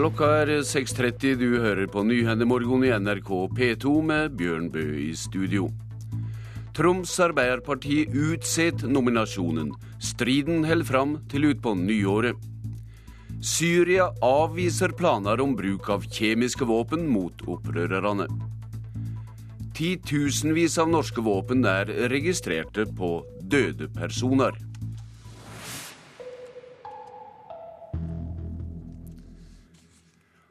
Klokka er 6.30. Du hører på Nyhendemorgen i NRK P2 med Bjørn Bø i studio. Troms Arbeiderparti utset nominasjonen. Striden holder fram til utpå nyåret. Syria avviser planer om bruk av kjemiske våpen mot opprørerne. Titusenvis av norske våpen er registrerte på døde personer.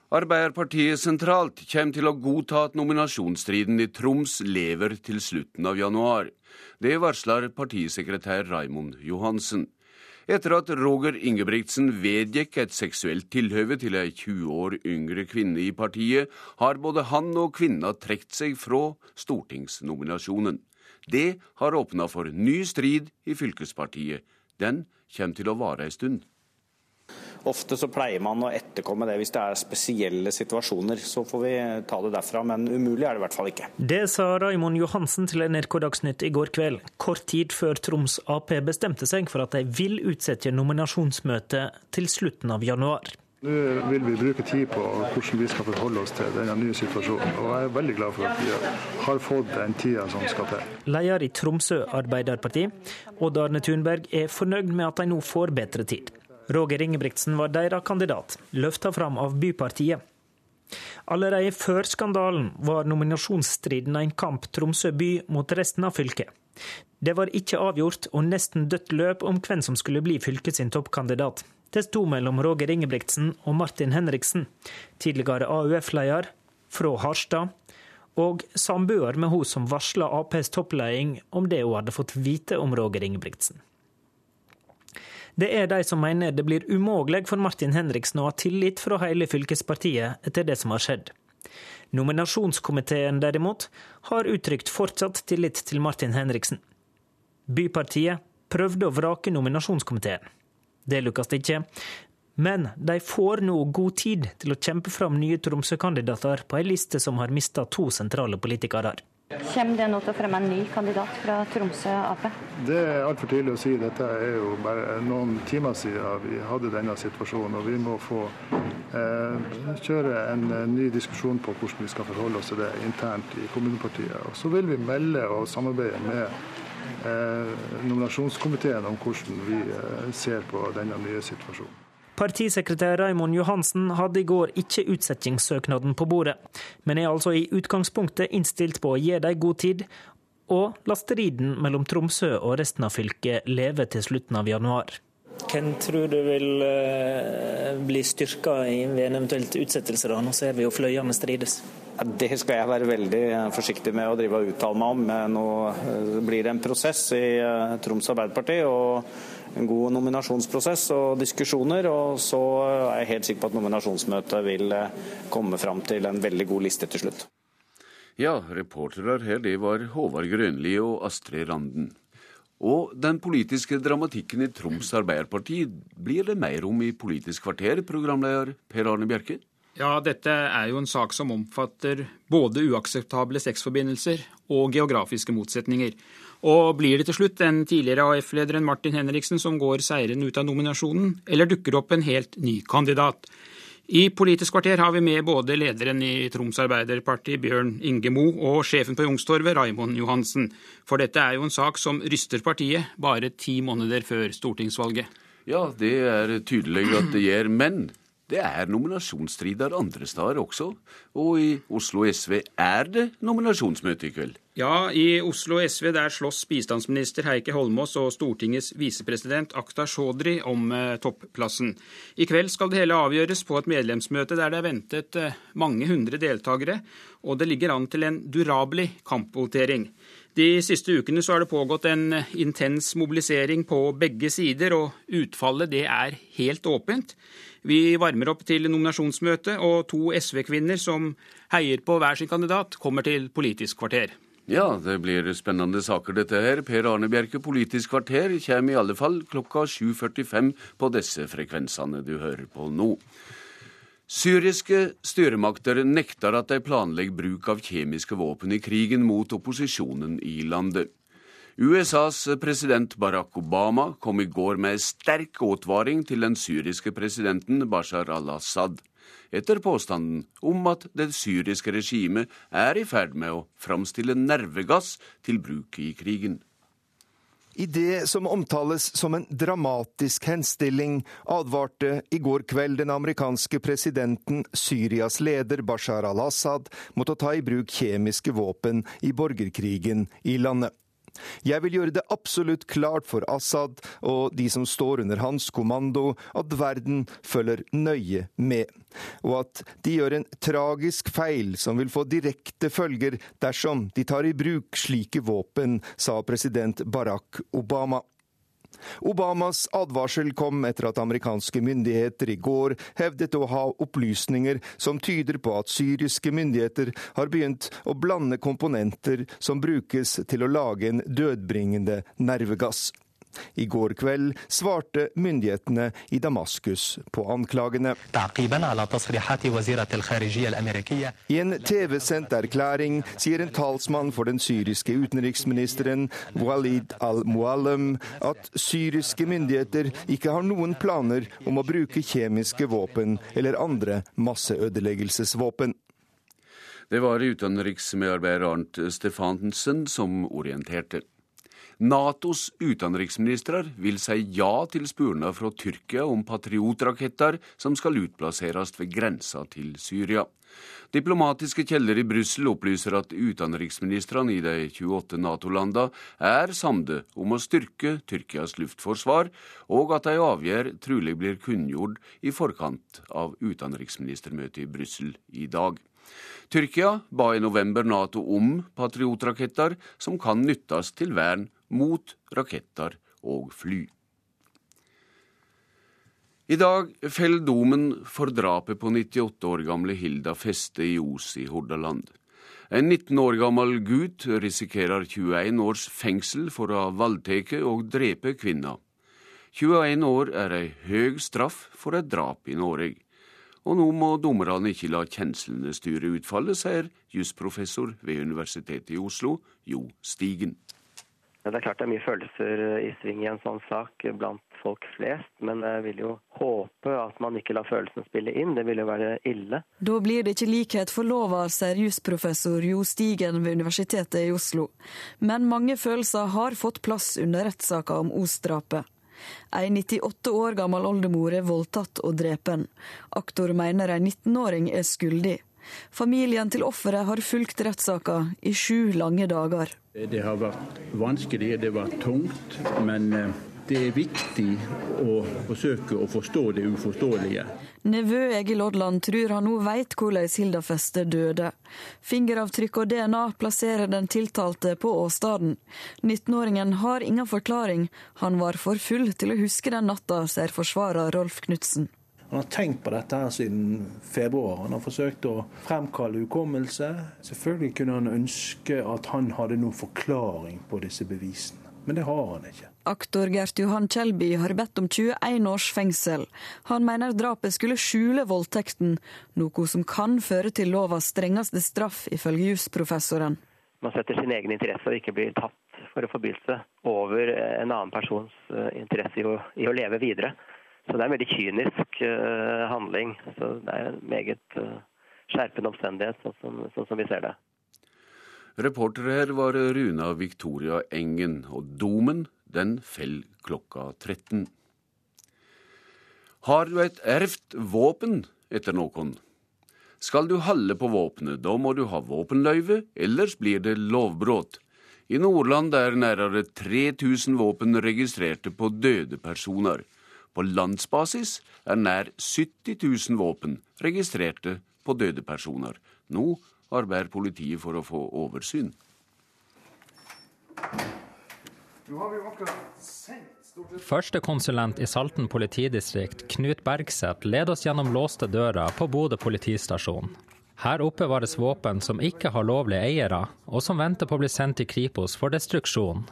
Arbeiderpartiet sentralt kommer til å godta at nominasjonsstriden i Troms lever til slutten av januar. Det varsler partisekretær Raimond Johansen. Etter at Roger Ingebrigtsen vedgikk et seksuelt tilhøve til ei 20 år yngre kvinne i partiet, har både han og kvinna trukket seg fra stortingsnominasjonen. Det har åpna for ny strid i fylkespartiet. Den kommer til å vare ei stund. Ofte så pleier man å etterkomme det hvis det er spesielle situasjoner. Så får vi ta det derfra, men umulig er det i hvert fall ikke. Det sa Raimond Johansen til NRK Dagsnytt i går kveld, kort tid før Troms Ap bestemte seg for at de vil utsette nominasjonsmøtet til slutten av januar. Nå vil vi bruke tid på hvordan vi skal forholde oss til denne nye situasjonen. Og jeg er veldig glad for at vi har fått den tida som skal til. Leder i Tromsø Arbeiderparti, Odd Arne Thunberg, er fornøyd med at de nå får bedre tid. Roger Ingebrigtsen var deres kandidat, løfta fram av Bypartiet. Allerede før skandalen var nominasjonsstriden en kamp Tromsø by mot resten av fylket. Det var ikke avgjort og nesten dødt løp om hvem som skulle bli fylket sin toppkandidat. Det sto mellom Roger Ingebrigtsen og Martin Henriksen, tidligere AUF-leder fra Harstad, og samboer med hun som varsla Aps toppleding om det hun hadde fått vite om Roger Ingebrigtsen. Det er de som mener det blir umulig for Martin Henriksen å ha tillit fra hele fylkespartiet etter det som har skjedd. Nominasjonskomiteen derimot har uttrykt fortsatt tillit til Martin Henriksen. Bypartiet prøvde å vrake nominasjonskomiteen. Det lukkes ikke, men de får nå god tid til å kjempe fram nye Tromsø-kandidater på ei liste som har mista to sentrale politikere. Kommer det nå til å fremme en ny kandidat fra Tromsø Ap? Det er altfor tidlig å si. Dette er jo bare noen timer siden vi hadde denne situasjonen. og Vi må få eh, kjøre en ny diskusjon på hvordan vi skal forholde oss til det internt i kommunepartiet. Og Så vil vi melde og samarbeide med eh, nominasjonskomiteen om hvordan vi eh, ser på denne nye situasjonen. Partisekretær Raimond Johansen hadde i går ikke utsettingssøknaden på bordet, men er altså i utgangspunktet innstilt på å gi dem god tid, og la striden mellom Tromsø og resten av fylket leve til slutten av januar. Hvem tror du vil uh, bli styrka ved en eventuelt utsettelse? da? Nå ser vi jo fløyene strides. Det skal jeg være veldig forsiktig med å drive og uttale meg om. Nå eh, blir det en prosess i Troms Arbeiderparti. og en god nominasjonsprosess og diskusjoner. Og så er jeg helt sikker på at nominasjonsmøtet vil komme fram til en veldig god liste til slutt. Ja, reportere her, det var Håvard Grønli og Astrid Randen. Og den politiske dramatikken i Troms Arbeiderparti blir det mer om i Politisk kvarter, programleder Per Arne Bjerke? Ja, dette er jo en sak som omfatter både uakseptable sexforbindelser og geografiske motsetninger. Og blir det til slutt den tidligere AF-lederen Martin Henriksen som går seirende ut av nominasjonen, eller dukker opp en helt ny kandidat? I Politisk kvarter har vi med både lederen i Troms Arbeiderparti, Bjørn Inge Mo, og sjefen på Youngstorget, Raimond Johansen. For dette er jo en sak som ryster partiet bare ti måneder før stortingsvalget. Ja, det er tydelig at det gjør. Men det er nominasjonsstrider andre steder også, og i Oslo SV er det nominasjonsmøte i kveld. Ja, i Oslo SV der slåss bistandsminister Heikki Holmås og Stortingets visepresident Akhtar Chaudhry om eh, topplassen. I kveld skal det hele avgjøres på et medlemsmøte der det er ventet eh, mange hundre deltakere, og det ligger an til en durabelig kampvotering. De siste ukene så har det pågått en eh, intens mobilisering på begge sider, og utfallet det er helt åpent. Vi varmer opp til nominasjonsmøte, og to SV-kvinner som heier på hver sin kandidat, kommer til Politisk kvarter. Ja, det blir spennende saker dette her. Per Arne Bjerke, Politisk kvarter, kommer i alle fall klokka 7.45 på disse frekvensene du hører på nå. Syriske styremakter nekter at de planlegger bruk av kjemiske våpen i krigen mot opposisjonen i landet. USAs president Barack Obama kom i går med sterk advaring til den syriske presidenten Bashar al-Assad. etter påstanden om at det syriske regimet er i ferd med å framstille nervegass til bruk i krigen. I det som omtales som en dramatisk henstilling, advarte i går kveld den amerikanske presidenten Syrias leder Bashar al-Assad mot å ta i bruk kjemiske våpen i borgerkrigen i landet. Jeg vil gjøre det absolutt klart for Assad og de som står under hans kommando, at verden følger nøye med, og at de gjør en tragisk feil som vil få direkte følger dersom de tar i bruk slike våpen, sa president Barack Obama. Obamas advarsel kom etter at amerikanske myndigheter i går hevdet å ha opplysninger som tyder på at syriske myndigheter har begynt å blande komponenter som brukes til å lage en dødbringende nervegass. I går kveld svarte myndighetene i Damaskus på anklagene. I en TV-sendt erklæring sier en talsmann for den syriske utenriksministeren Walid al-Muallem at syriske myndigheter ikke har noen planer om å bruke kjemiske våpen eller andre masseødeleggelsesvåpen. Det var utenriksmedarbeider Arnt Stefansen som orienterte. Natos utenriksministre vil si ja til spurnader fra Tyrkia om patriotraketter som skal utplasseres ved grensa til Syria. Diplomatiske kjelder i Brussel opplyser at utenriksministrene i de 28 Nato-landene er samde om å styrke Tyrkias luftforsvar, og at de avgjør trolig blir kunngjort i forkant av utenriksministermøtet i Brussel i dag. Tyrkia ba i november Nato om patriotraketter som kan nyttes til vern mot raketter og fly. I dag faller domen for drapet på 98 år gamle Hilda Feste i Os i Hordaland. En 19 år gammel gutt risikerer 21 års fengsel for å ha voldtatt og drepe kvinner. 21 år er ei høg straff for et drap i Norge. Og nå må dommerne ikke la kjenslene styre utfallet, sier jusprofessor ved Universitetet i Oslo, Jo Stigen. Det er klart det er mye følelser eh, i sving i en sånn sak blant folk flest, men jeg vil jo håpe at man ikke lar følelsene spille inn. Det vil jo være ille. Da blir det ikke likhet for lova, sier jusprofessor Jo Stigen ved Universitetet i Oslo. Men mange følelser har fått plass under rettssaka om Os-drapet. Ei 98 år gammel oldemor er voldtatt og drepen. Aktor mener ei 19-åring er skyldig. Familien til offeret har fulgt rettssaka i sju lange dager. Det har vært vanskelig, det har vært tungt, men eh, det er viktig å forsøke å forstå det uforståelige. Nevø Egil Odland tror han nå veit hvordan Hilda Feste døde. Fingeravtrykk og DNA plasserer den tiltalte på åstedet. 19-åringen har ingen forklaring. Han var for full til å huske den natta, sier forsvarer Rolf Knutsen. Han har tenkt på dette her siden februar. Han har forsøkt å fremkalle hukommelse. Selvfølgelig kunne han ønske at han hadde noen forklaring på disse bevisene, men det har han ikke. Aktor Gert Johan Kjelby har bedt om 21 års fengsel. Han mener drapet skulle skjule voldtekten, noe som kan føre til lovas strengeste straff, ifølge jusprofessoren. Man setter sin egen interesse og ikke blir tatt for en forbrytelse over en annen persons eh, interesse i å, i å leve videre. Så det er en veldig kynisk uh, handling. Så det er en meget uh, skjerpende omstendighet, sånn som, sånn som, vi ser det. Reportere her var Runa Victoria Engen, og domen den fell klokka 13. Har du et erft våpen etter noen? Skal du holde på våpenet, da må du ha våpenløyve, ellers blir det lovbrudd. I Nordland er nærmere 3000 våpen registrerte på døde personer. På landsbasis er nær 70 000 våpen registrerte på døde personer. Nå arbeider politiet for å få oversyn. Førstekonsulent i Salten politidistrikt, Knut Bergseth, leder oss gjennom låste dører på Bodø politistasjon. Her oppbevares våpen som ikke har lovlige eiere, og som venter på å bli sendt til Kripos for destruksjon.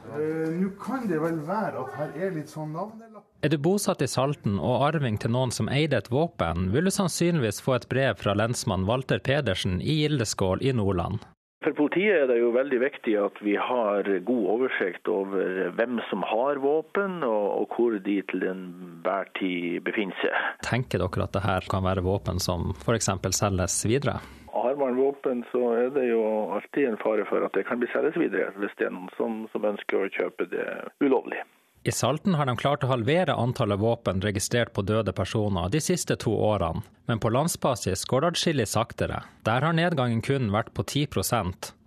Nå kan det vel være at her er litt sånn navnelapp Er du bosatt i Salten og arving til noen som eide et våpen, vil du sannsynligvis få et brev fra lensmann Walter Pedersen i Gildeskål i Nordland. For politiet er det jo veldig viktig at vi har god oversikt over hvem som har våpen, og, hvor de til enhver tid befinner seg. Tenker dere at dette kan være våpen som f.eks. selges videre? Har man våpen, så er det jo alltid en fare for at det kan bli selges videre, hvis det er noen som, som ønsker å kjøpe det ulovlig. I Salten har de klart å halvere antallet våpen registrert på døde personer de siste to årene, men på landsbasis går det adskillig saktere. Der har nedgangen kun vært på 10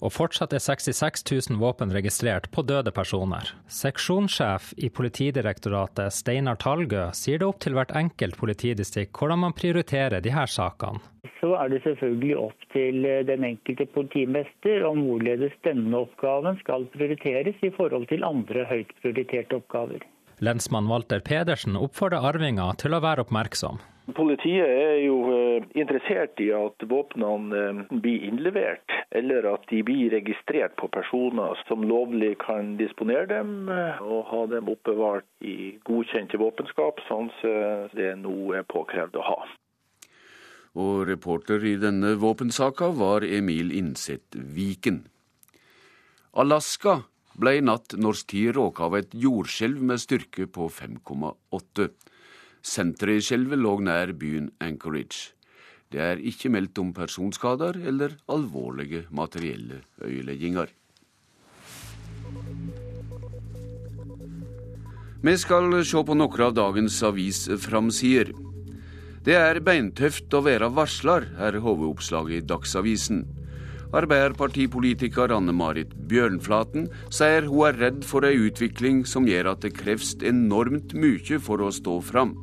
og fortsatt er 66 000 våpen registrert på døde personer. Seksjonssjef i Politidirektoratet Steinar Talgø sier det opp til hvert enkelt politidistrikt hvordan man prioriterer de her sakene så er det selvfølgelig opp til eh, den enkelte politimester om hvorledes denne oppgaven skal prioriteres i forhold til andre høyt prioriterte oppgaver. Lensmann Walter Pedersen oppfordrer arvinger til å være oppmerksom. Politiet er jo eh, interessert i at våpnene eh, blir innlevert, eller at de blir registrert på personer som lovlig kan disponere dem og ha dem oppbevart i godkjente våpenskap, sånn som det nå er påkrevd å ha. Og reporter i denne våpensaka var Emil Innseth Viken. Alaska ble i natt norsk tid råka av et jordskjelv med styrke på 5,8. Senteret i skjelvet lå nær byen Anchorage. Det er ikke meldt om personskader eller alvorlige materielle øyelegginger. Vi skal se på noen av dagens avisframsider. Det er beintøft å være varsler, er hovedoppslaget i Dagsavisen. Arbeiderpartipolitiker Anne Marit Bjørnflaten sier hun er redd for ei utvikling som gjør at det kreves enormt mye for å stå fram.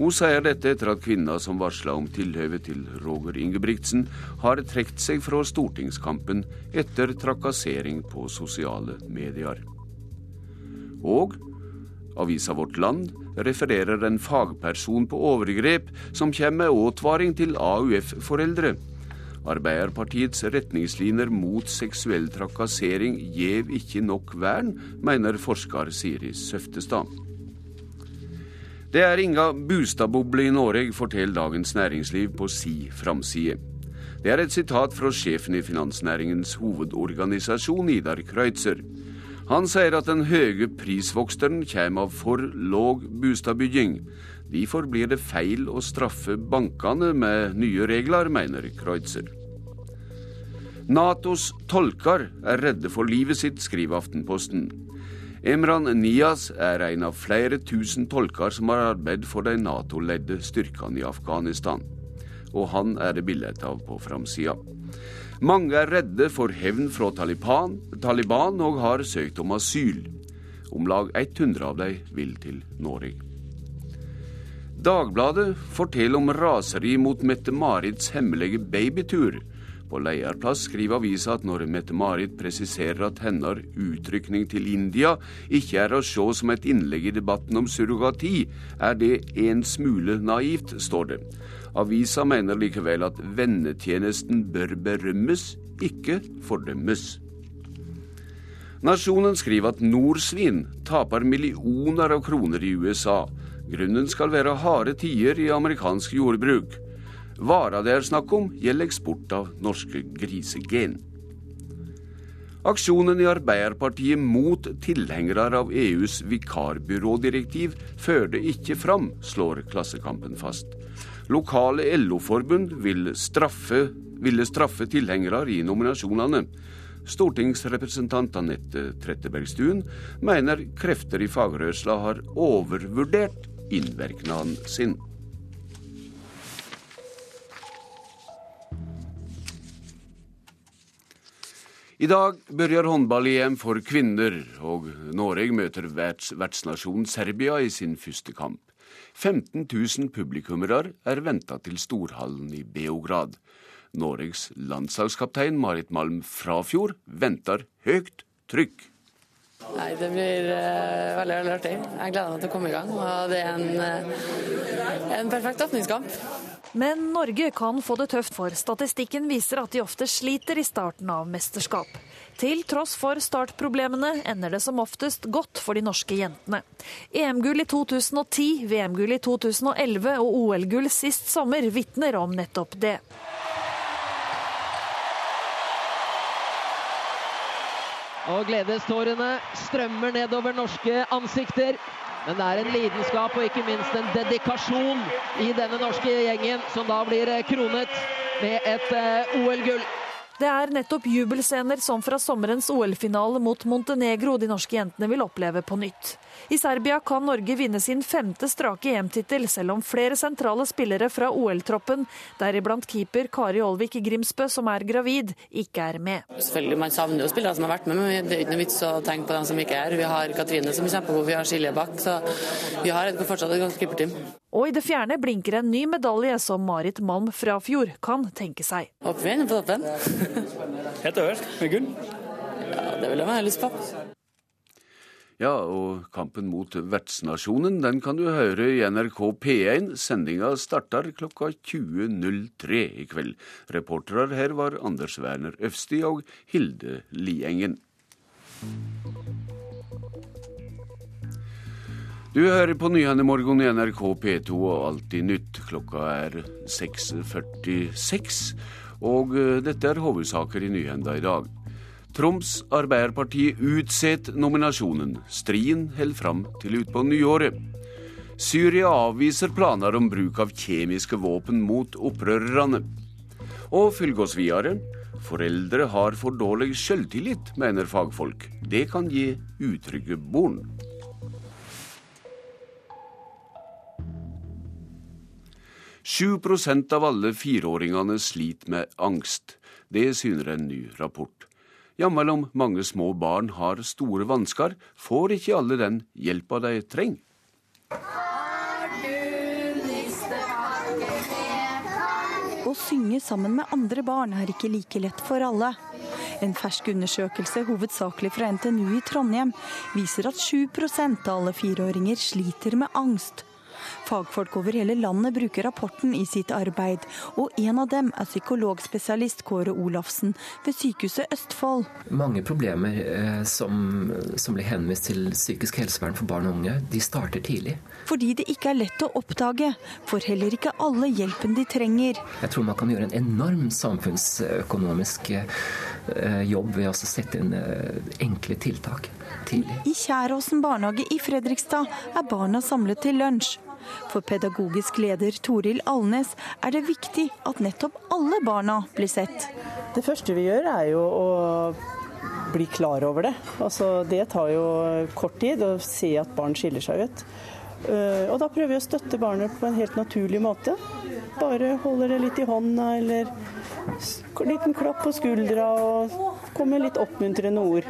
Hun sier dette etter at kvinna som varsla om tilhøvet til Roger Ingebrigtsen, har trukket seg fra stortingskampen etter trakassering på sosiale medier. Og avisa Vårt Land refererer en fagperson på overgrep som kommer med advaring til AUF-foreldre. Arbeiderpartiets retningslinjer mot seksuell trakassering gjev ikke nok vern, mener forsker Siri Søftestad. Det er inga bustadboble i Norge, forteller Dagens Næringsliv på si framside. Det er et sitat fra sjefen i finansnæringens hovedorganisasjon, Idar Kreutzer. Han sier at den høye prisvoksteren kommer av for låg bostadbygging. Derfor blir det feil å straffe bankene med nye regler, mener Kreutzer. Natos tolker er redde for livet sitt, skriver Aftenposten. Emran Nias er en av flere tusen tolker som har arbeidet for de Nato-ledde styrkene i Afghanistan. Og han er det bilde av på framsida. Mange er redde for hevn fra Taliban, Taliban og har søkt om asyl. Om lag 100 av dem vil til Norge. Dagbladet forteller om raseri mot Mette-Marits hemmelige babytur. På lederplass skriver avisa at når Mette-Marit presiserer at hennes utrykning til India ikke er å se som et innlegg i debatten om surrogati, er det en smule naivt, står det. Avisa mener likevel at vennetjenesten bør berømmes, ikke fordømmes. Nasjonen skriver at norsvin taper millioner av kroner i USA. Grunnen skal være harde tider i amerikansk jordbruk. Vara det er snakk om, gjelder eksport av norske grisegen. Aksjonen i Arbeiderpartiet mot tilhengere av EUs vikarbyrådirektiv førte ikke fram, slår Klassekampen fast. Lokale LO-forbund vil ville straffe tilhengere i nominasjonene. Stortingsrepresentant Anette Trettebergstuen mener krefter i fagrørsla har overvurdert innvirknaden sin. I dag begynner håndball-EM for kvinner, og Norge møter vertsnasjonen Serbia i sin første kamp. 15 000 publikummere er venta til storhallen i Beograd. Norges landslagskaptein Marit Malm Frafjord venter høyt trykk. Nei, Det blir uh, veldig veldig artig. Jeg gleder meg til å komme i gang. og Det er en, uh, en perfekt åpningskamp. Men Norge kan få det tøft, for statistikken viser at de ofte sliter i starten av mesterskap. Til tross for startproblemene ender det som oftest godt for de norske jentene. EM-gull i 2010, VM-gull i 2011 og OL-gull sist sommer vitner om nettopp det. Og gledestårene strømmer nedover norske ansikter. Men det er en lidenskap og ikke minst en dedikasjon i denne norske gjengen, som da blir kronet med et eh, OL-gull. Det er nettopp jubelscener som fra sommerens OL-finale mot Montenegro de norske jentene vil oppleve på nytt. I Serbia kan Norge vinne sin femte strake EM-tittel, selv om flere sentrale spillere fra OL-troppen, deriblant keeper Kari Olvik Grimsbø, som er gravid, ikke er med. Selvfølgelig, Man savner jo spillere som har vært med, men det er ikke noe vits å tenke på dem som ikke er. Vi har Katrine som er kjempegod, vi har Silje Bakk, så vi har fortsatt et godt keeperteam. Og i det fjerne blinker en ny medalje som Marit Malm Frafjord kan tenke seg. Håper vi ender på toppen. Helt øverst, med gull. Ja, det vil jeg ha lyst på. Ja, og kampen mot vertsnasjonen den kan du høre i NRK P1. Sendinga starter klokka 20.03 i kveld. Reportere her var Anders Werner Øfsti og Hilde Liengen. Du hører på Nyhendemorgen i NRK P2 og Alltid nytt. Klokka er 6.46, og eh, dette er hovedsaker i nyhenda i dag. Troms Arbeiderparti utsetter nominasjonen. Striden holder fram til utpå nyåret. Syria avviser planer om bruk av kjemiske våpen mot opprørerne. Og følg oss videre. Foreldre har for dårlig selvtillit, mener fagfolk. Det kan gi utrygge barn. Sju prosent av alle fireåringene sliter med angst. Det syner en ny rapport. Jammen om mange små barn har store vansker, får ikke alle den hjelpa de trenger. Å synge sammen med andre barn er ikke like lett for alle. En fersk undersøkelse, hovedsakelig fra NTNU i Trondheim, viser at 7% av alle fireåringer sliter med angst. Fagfolk over hele landet bruker rapporten i sitt arbeid, og en av dem er psykologspesialist Kåre Olafsen ved Sykehuset Østfold. Mange problemer eh, som, som, blir henvist til psykisk helsevern for barn og unge, de starter tidlig. Fordi det ikke er lett å oppdage, får heller ikke alle hjelpen de trenger. Jeg tror man kan gjøre en enorm samfunnsøkonomisk eh, jobb ved å sette inn eh, enkle tiltak tidlig. I Kjæråsen barnehage i Fredrikstad er barna samlet til lunsj. For pedagogisk leder Toril Alnes er det viktig at nettopp alle barna blir sett. Det første vi gjør er jo å bli klar over det. Altså, det tar jo kort tid å se at barn skiller seg ut. Eh, og da prøver vi å støtte barnet på en helt naturlig måte. Bare holder det litt i hånda eller liten klapp på skuldra og kommer litt oppmuntrende ord.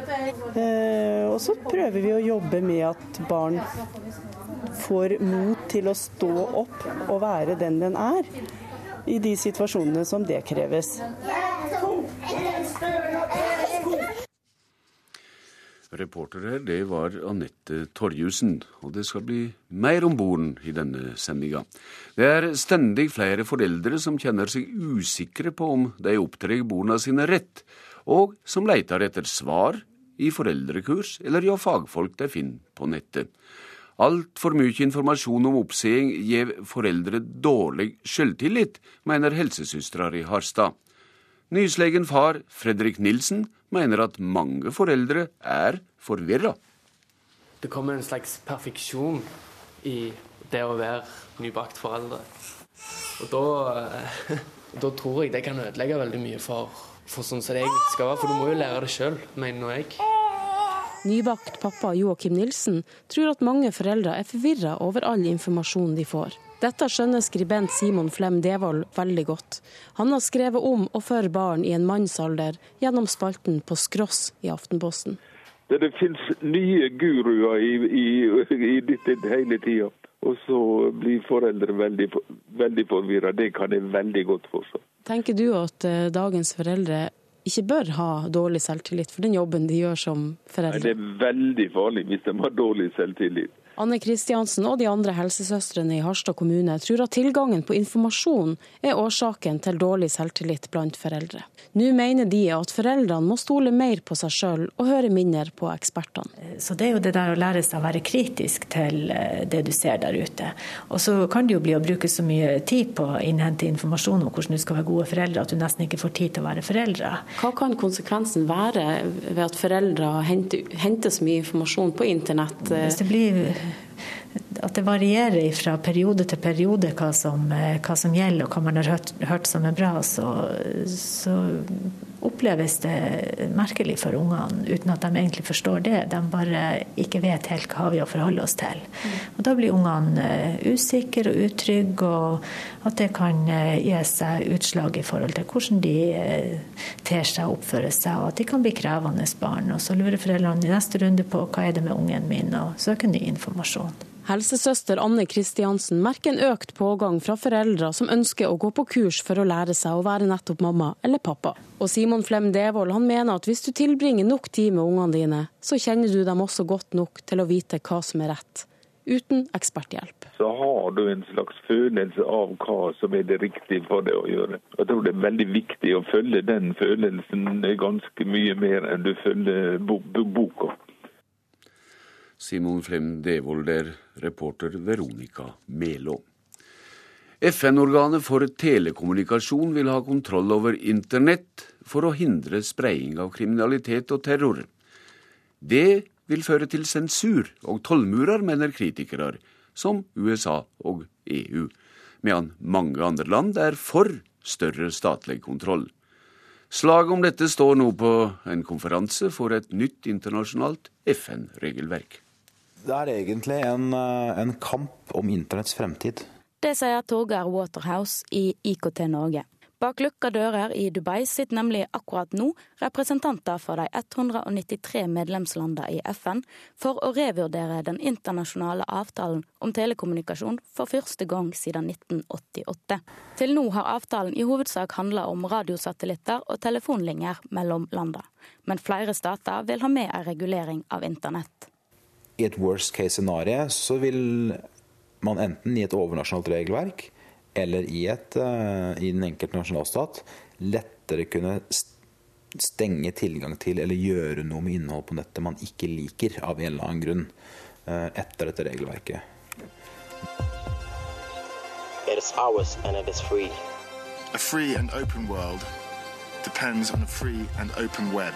Eh, og så prøver vi å jobbe med at barn får mot til å stå opp og være den den er, i de situasjonene som det kreves. Reporter her, det var Anette Torjussen, og det skal bli mer om bord i denne sendinga. Det er stendig flere foreldre som kjenner seg usikre på om de opptrer barna sine rett, og som leter etter svar i foreldrekurs eller hjå fagfolk de finner på nettet. Altfor mye informasjon om oppseing gir foreldre dårlig selvtillit, mener helsesøstera i Harstad. Nyslegen far Fredrik Nilsen mener at mange foreldre er forvirra. Det kommer en slags perfeksjon i det å være nybakt foreldre. Og da, eh, da tror jeg det kan ødelegge veldig mye for, for sånn som det egentlig skal være. For du må jo lære det sjøl, mener jeg. Nybakt pappa Joakim Nilsen tror at mange foreldre er forvirra over all informasjonen de får. Dette skjønner skribent Simon Flem Devold veldig godt. Han har skrevet om og for barn i en mannsalder gjennom spalten På skross i Aftenposten. Det, det finnes nye guruer i, i, i dette hele tida. Og så blir foreldre veldig, veldig forvirra. Det kan jeg veldig godt forstå. Tenker du at uh, dagens foreldre ikke bør ha dårlig selvtillit for den jobben de gjør som foreldre? Det er veldig farlig hvis de har dårlig selvtillit. Anne Kristiansen og de andre helsesøstrene i Harstad kommune tror at tilgangen på informasjon er årsaken til dårlig selvtillit blant foreldre. Nå mener de at foreldrene må stole mer på seg sjøl og høre mindre på ekspertene. Så Det er jo det der å lære seg å være kritisk til eh, det du ser der ute. Og så kan det jo bli å bruke så mye tid på å innhente informasjon om hvordan du skal være gode foreldre, at du nesten ikke får tid til å være foreldre. Hva kan konsekvensen være ved at foreldre henter, henter så mye informasjon på internett? Hvis det blir at det varierer fra periode til periode hva som, hva som gjelder og hva man har hørt, hørt som er bra, så, så, oppleves det merkelig for ungene uten at de egentlig forstår det. De bare ikke vet helt hva vi har å forholde oss til. Og Da blir ungene eh, usikre og utrygge, og at det kan eh, gi seg utslag i forhold til hvordan de eh, ter seg og oppfører seg, og at de kan bli krevende barn. Og så lurer foreldrene i neste runde på hva er det med ungen min, og søker ny informasjon. Helsesøster Anne Kristiansen merker en økt pågang fra foreldre som ønsker å gå på kurs for å lære seg å være nettopp mamma eller pappa. Og Simon Flem Devold han mener at hvis du tilbringer nok tid med ungene dine, så kjenner du dem også godt nok til å vite hva som er rett. Uten eksperthjelp. Så har du en slags følelse av hva som er det riktige for deg å gjøre. Jeg tror det er veldig viktig å følge den følelsen ganske mye mer enn du følger boka. Simon Flem Devold der, reporter Veronica Melå. FN-organet for telekommunikasjon vil ha kontroll over internett for å hindre spredning av kriminalitet og terror. Det vil føre til sensur og tollmurer, mener kritikere, som USA og EU, medan mange andre land er for større statlig kontroll. Slaget om dette står nå på en konferanse for et nytt internasjonalt FN-regelverk. Det er egentlig en, eh, en kamp om internetts fremtid. Det sier Torgeir Waterhouse i IKT Norge. Bak lukka dører i Dubai sitter nemlig akkurat nå representanter for de 193 medlemslandene i FN for å revurdere den internasjonale avtalen om telekommunikasjon for første gang siden 1988. Til nå har avtalen i hovedsak handla om radiosatellitter og telefonlinjer mellom landene, men flere stater vil ha med en regulering av internett i et worst case scenario så vil man enten i et overnasjonalt regelverk eller i, et, uh, i den enkelte nasjonalstat lettere kunne stenge tilgang til eller gjøre noe med innhold på nettet man ikke liker av en eller annen grunn uh, etter dette regelverket. It is ours and it is free. A free and open world depends on a free and open web.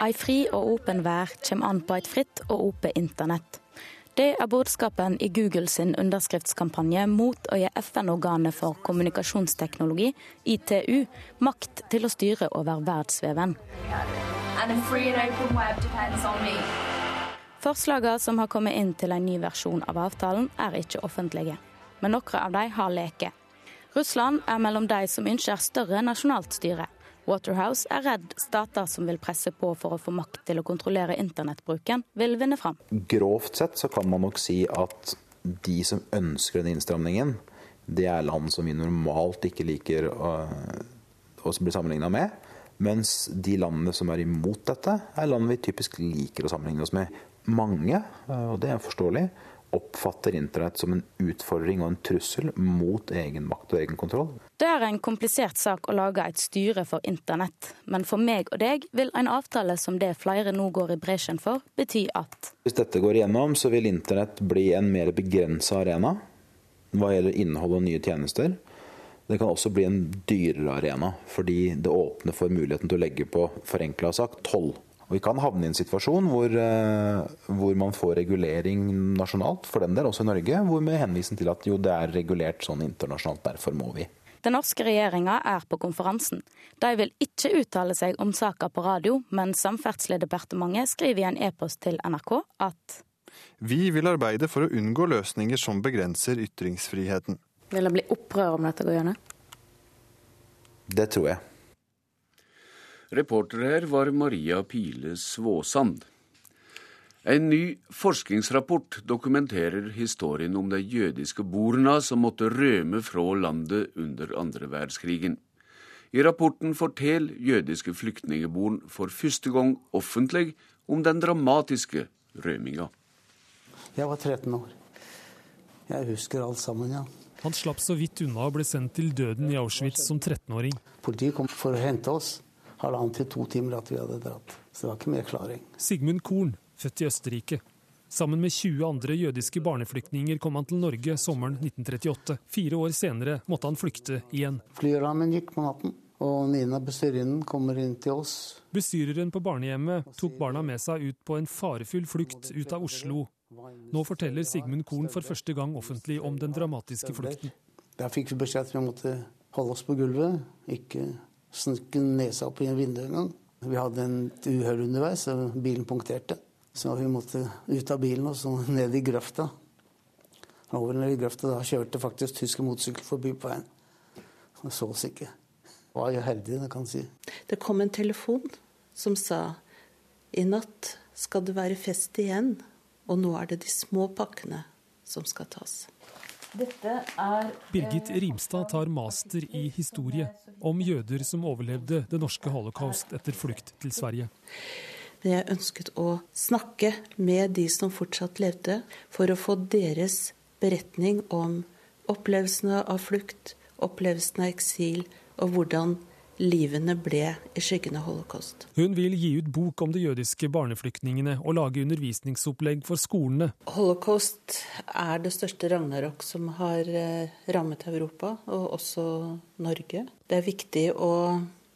Ei fri og åpen vær kommer an på et fritt og åpent internett. Det er budskapen i Google sin underskriftskampanje mot å gi FN-organet for kommunikasjonsteknologi, ITU, makt til å styre over verdensveven. Forslagene som har kommet inn til en ny versjon av avtalen, er ikke offentlige. Men noen av dem har leket. Russland er mellom de som ønsker større nasjonalt styre. Waterhouse er redd stater som vil presse på for å få makt til å kontrollere internettbruken, vil vinne fram. Grovt sett så kan man nok si at de som ønsker den innstramningen, det er land som vi normalt ikke liker å, å bli sammenligna med. Mens de landene som er imot dette, er land vi typisk liker å sammenligne oss med. Mange, og det er forståelig, oppfatter internett som en utfordring og en trussel mot egen makt og egen kontroll. Det er en komplisert sak å lage et styre for internett, men for meg og deg vil en avtale som det flere nå går i bresjen for, bety at Hvis dette går igjennom, så vil internett bli en mer begrensa arena hva gjelder innhold og nye tjenester. Det kan også bli en dyrere arena, fordi det åpner for muligheten til å legge på forenkla sagt toll og vi kan havne i en situasjon hvor, eh, hvor, man får regulering nasjonalt, for den del, også i Norge, hvor med henvisning til at jo, det er regulert sånn internasjonalt, derfor må vi. Den norske regjeringa er på konferansen. De vil ikke uttale seg om saka på radio, men Samferdselsdepartementet skriver i en e-post til NRK at Vi vil arbeide for å unngå løsninger som begrenser ytringsfriheten. Vil det bli opprør om dette går gjennom? Det tror jeg. Reporter her var Maria Pile Svåsand. En ny forskningsrapport dokumenterer historien om de jødiske borna som måtte rømme fra landet under andre verdenskrigen. I rapporten forteller jødiske flyktningeborn for første gang offentlig om den dramatiske rømminga. Jeg var 13 år. Jeg husker alt sammen, ja. Han slapp så vidt unna og ble sendt til døden i Auschwitz som 13-åring. Politiet kom for å hente oss. Halvannen til to timer at vi hadde dratt. Så det var ikke mer klaring. Sigmund Korn, født i Østerrike. Sammen med 20 andre jødiske barneflyktninger kom han til Norge sommeren 1938. Fire år senere måtte han flykte igjen. Flyrammen gikk på natten, og Nina bestyrerinnen kommer inn til oss. Bestyreren på barnehjemmet tok barna med seg ut på en farefull flukt ut av Oslo nå forteller Sigmund Korn for første gang offentlig om den dramatiske flukten. Der fikk vi beskjed at vi måtte holde oss på gulvet, ikke snike nesa opp i en vindu engang. Vi hadde en uhell underveis, og bilen punkterte. Så vi måtte ut av bilen og så ned i grøfta. Over ned i grøfta, Da kjørte faktisk tyske motorsykler forbi på veien. Og så oss ikke. Var jo heldig, det kan si. Det kom en telefon som sa i natt skal det være fest igjen. Og nå er det de små pakkene som skal tas. Er, Birgit Rimstad tar master i historie om jøder som overlevde det norske holocaust etter flukt til Sverige. Jeg ønsket å snakke med de som fortsatt levde, for å få deres beretning om opplevelsene av flukt, opplevelsen av eksil, og hvordan livene ble i skyggen av holocaust. Hun vil gi ut bok om de jødiske barneflyktningene og lage undervisningsopplegg for skolene. Holocaust er det største ragnarok som har eh, rammet Europa, og også Norge. Det er viktig å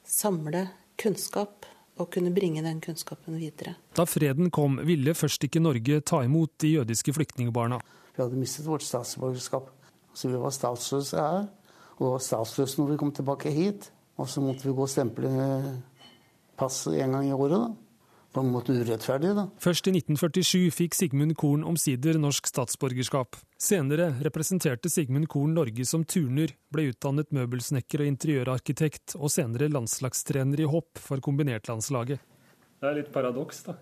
samle kunnskap og kunne bringe den kunnskapen videre. Da freden kom, ville først ikke Norge ta imot de jødiske flyktningbarna. Vi hadde mistet vårt statsborgerskap, så vi var statsløse her. Og var statsløse når vi kom tilbake hit. Og så måtte vi gå og stemple passet en gang i året. da. På en måte urettferdig, da. Først i 1947 fikk Sigmund Korn omsider norsk statsborgerskap. Senere representerte Sigmund Korn Norge som turner, ble utdannet møbelsnekker og interiørarkitekt, og senere landslagstrener i hopp for kombinertlandslaget. Det er litt paradoks, da.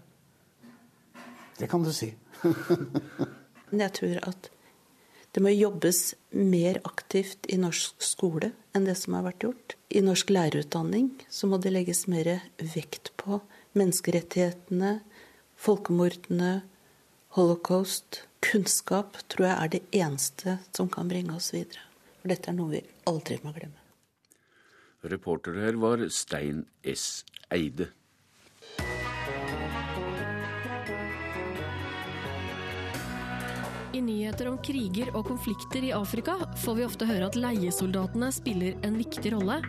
Det kan du si. Jeg tror at det må jobbes mer aktivt i norsk skole enn det som har vært gjort. I norsk lærerutdanning så må det legges mer vekt på menneskerettighetene, folkemordene, holocaust. Kunnskap tror jeg er det eneste som kan bringe oss videre. For dette er noe vi aldri må glemme. Reporter her var Stein S. Eide. I nyheter om kriger og konflikter i Afrika får vi ofte høre at leiesoldatene spiller en viktig rolle.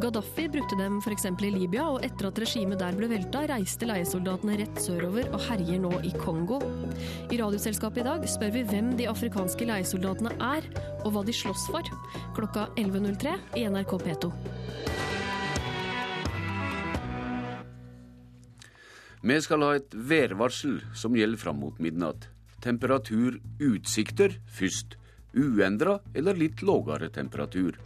Gaddafi brukte dem f.eks. i Libya, og etter at regimet der ble velta, reiste leiesoldatene rett sørover og herjer nå i Kongo. I Radioselskapet i dag spør vi hvem de afrikanske leiesoldatene er, og hva de slåss for. Klokka 11.03 i NRK P2. Vi skal ha et værvarsel som gjelder fram mot midnatt temperaturutsikter først. Uendra eller litt lågere temperatur.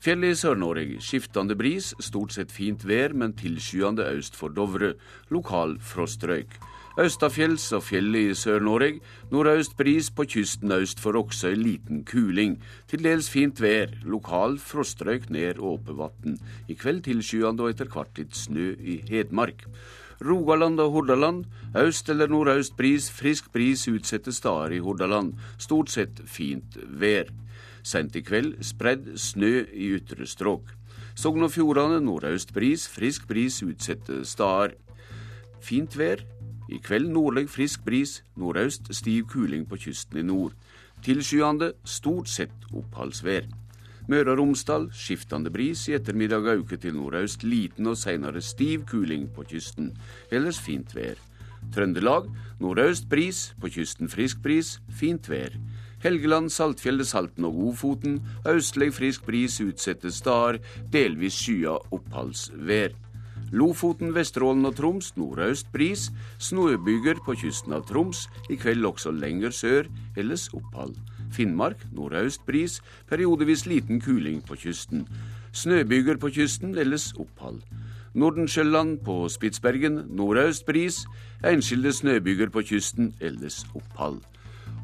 Fjellet i Sør-Norge skiftende bris, stort sett fint vær, men tilskyende øst for Dovre. Lokal frostrøyk. Østafjells og fjellet i Sør-Norge. Nordøst bris på kysten øst for Roksøy liten kuling. Til dels fint vær. Lokal frostrøyk ned Åpevatn. I kveld tilskyende og etter hvert litt snø i Hedmark. Rogaland og Hordaland. Øst eller nordøst bris, frisk bris utsatte steder i Hordaland. Stort sett fint vær. Sent i kveld spredd snø i ytre strøk. Sogn og Fjordane nordøst bris, frisk bris utsatte steder. Fint vær. I kveld nordlig frisk bris, nordøst stiv kuling på kysten i nord. Tilskyende, stort sett oppholdsvær. Møre og Romsdal skiftende bris, i ettermiddag øke til nordøst liten og seinere stiv kuling på kysten. Ellers fint vær. Trøndelag nordøst bris, på kysten frisk bris, fint vær. Helgeland, Saltfjellet, Salten og Ofoten østlig frisk bris utsatte steder, delvis skya oppholdsvær. Lofoten, Vesterålen og Troms nordøst bris, snøbyger på kysten av Troms, i kveld også lenger sør, ellers opphold. Finnmark nordøst bris, periodevis liten kuling på kysten. Snøbyger på kysten, ellers opphold. Nordensjøland på Spitsbergen nordøst bris, enskilde snøbyger på kysten, ellers opphold.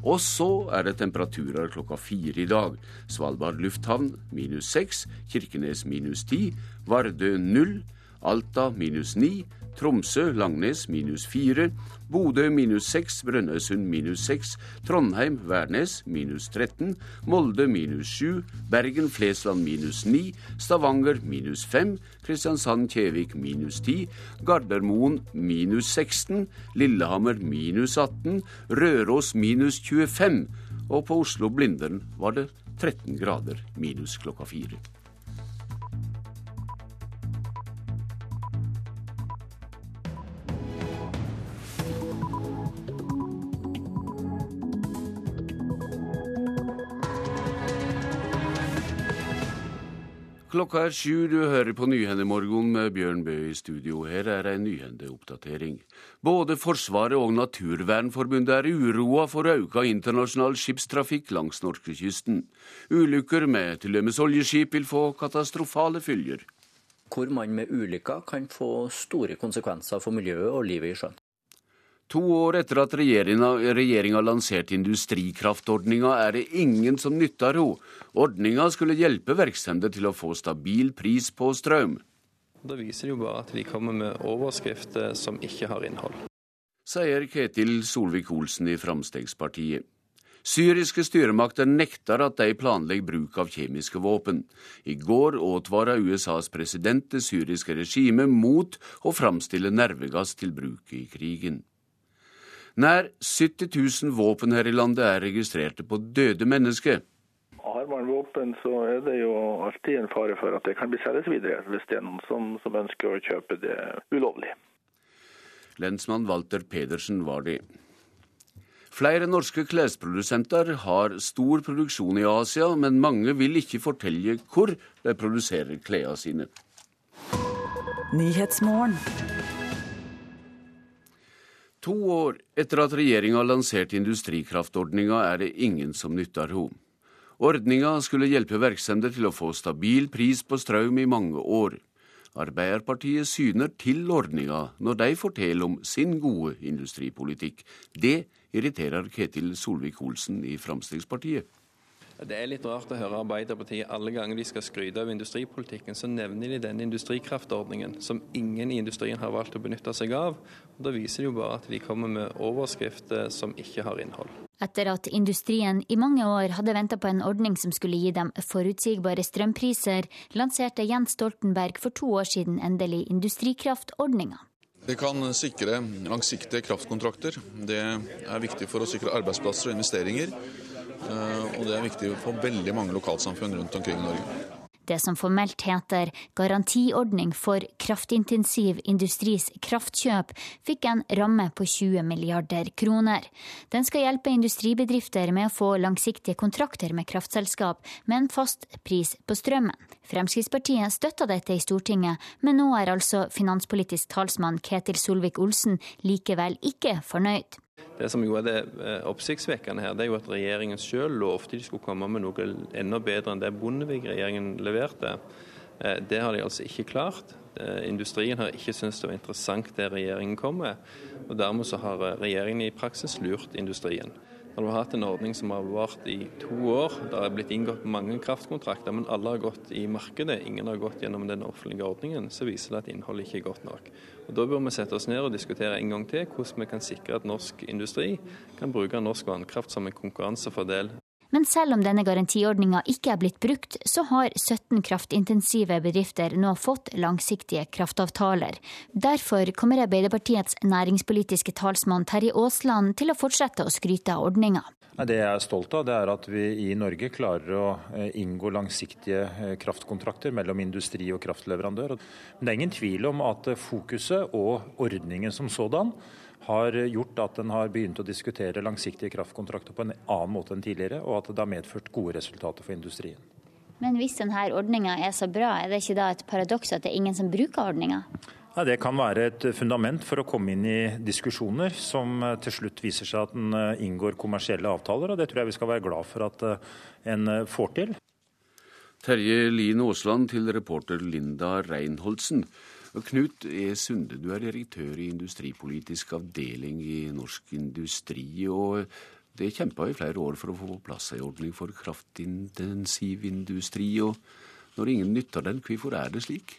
Og så er det temperaturer klokka fire i dag. Svalbard lufthavn minus seks, Kirkenes minus ti, Vardø null, Alta minus ni, Tromsø, Langnes minus 4, Bodø minus 6, Brønnøysund minus 6, Trondheim, Værnes minus 13, Molde minus 7, Bergen, Flesland minus 9, Stavanger minus 5, Kristiansand, Kjevik minus 10, Gardermoen minus 16, Lillehammer minus 18, Røros minus 25, og på Oslo-Blindern var det 13 grader minus klokka fire. Klokka er sju, du hører på Nyhendemorgon med Bjørn Bø i studio. Her er ei nyhendeoppdatering. Både Forsvaret og Naturvernforbundet er uroa for auka internasjonal skipstrafikk langs norskekysten. Ulykker med dømes oljeskip vil få katastrofale følger. Hvor man med ulykker kan få store konsekvenser for miljøet og livet i sjøen. To år etter at regjeringa lanserte industrikraftordninga, er det ingen som nytter henne. Ordninga skulle hjelpe virksomheter til å få stabil pris på strøm. Da viser jo bare at de kommer med overskrifter som ikke har innhold. Sier Ketil Solvik-Olsen i Framstegspartiet. Syriske styremakter nekter at de planlegger bruk av kjemiske våpen. I går advarte USAs president det syriske regimet mot å framstille nervegass til bruk i krigen. Nær 70 000 våpen her i landet er registrerte på døde mennesker. Har man våpen, så er det jo alltid en fare for at det kan bli selges videre, hvis det er noen som, som ønsker å kjøpe det ulovlig. Lensmann Walter Pedersen var det. Flere norske klesprodusenter har stor produksjon i Asia, men mange vil ikke fortelle hvor de produserer klærne sine. To år etter at regjeringa lanserte industrikraftordninga, er det ingen som nytter henne. Ordninga skulle hjelpe virksomheter til å få stabil pris på strøm i mange år. Arbeiderpartiet syner til ordninga når de forteller om sin gode industripolitikk. Det irriterer Ketil Solvik-Olsen i Fremskrittspartiet. Det er litt rart å høre Arbeiderpartiet alle ganger de skal skryte av industripolitikken, så nevner de denne industrikraftordningen, som ingen i industrien har valgt å benytte seg av. Og da viser det jo bare at de kommer med overskrifter som ikke har innhold. Etter at industrien i mange år hadde venta på en ordning som skulle gi dem forutsigbare strømpriser, lanserte Jens Stoltenberg for to år siden endelig industrikraftordninga. Vi kan sikre langsiktige kraftkontrakter. Det er viktig for å sikre arbeidsplasser og investeringer. Og det er viktig for veldig mange lokalsamfunn rundt omkring i Norge. Det som formelt heter Garantiordning for kraftintensiv industris kraftkjøp, fikk en ramme på 20 milliarder kroner. Den skal hjelpe industribedrifter med å få langsiktige kontrakter med kraftselskap med en fast pris på strømmen. Fremskrittspartiet støtta dette i Stortinget, men nå er altså finanspolitisk talsmann Ketil Solvik-Olsen likevel ikke fornøyd. Det som jo er det oppsiktsvekkende her, det er jo at regjeringen selv lovte de skulle komme med noe enda bedre enn det Bondevik-regjeringen leverte. Det har de altså ikke klart. Industrien har ikke syntes det var interessant det regjeringen kom med. Og dermed så har regjeringen i praksis lurt industrien. Når du har hatt en ordning som har vart i to år, det er blitt inngått mange kraftkontrakter, men alle har gått i markedet, ingen har gått gjennom den offentlige ordningen, så viser det at innholdet ikke er godt nok. Og Da bør vi sette oss ned og diskutere en gang til hvordan vi kan sikre at norsk industri kan bruke norsk vannkraft som en konkurransefordel. Men selv om denne garantiordninga ikke er blitt brukt, så har 17 kraftintensive bedrifter nå fått langsiktige kraftavtaler. Derfor kommer Arbeiderpartiets næringspolitiske talsmann Terje Aasland til å fortsette å skryte av ordninga. Det jeg er stolt av, det er at vi i Norge klarer å inngå langsiktige kraftkontrakter mellom industri og kraftleverandør. Men det er ingen tvil om at fokuset og ordningen som sådan har gjort at en har begynt å diskutere langsiktige kraftkontrakter på en annen måte enn tidligere, og at det har medført gode resultater for industrien. Men hvis denne ordninga er så bra, er det ikke da et paradoks at det er ingen som bruker ordninga? Ja, det kan være et fundament for å komme inn i diskusjoner som til slutt viser seg at en inngår kommersielle avtaler, og det tror jeg vi skal være glad for at en får til. Terje Lien Aasland til reporter Linda Reinholdsen. Knut E. Sunde, du er direktør i industripolitisk avdeling i Norsk Industri. og Det kjempa i flere år for å få på plass en ordning for kraftintensiv industri. og Når ingen nytter den, hvorfor er det slik?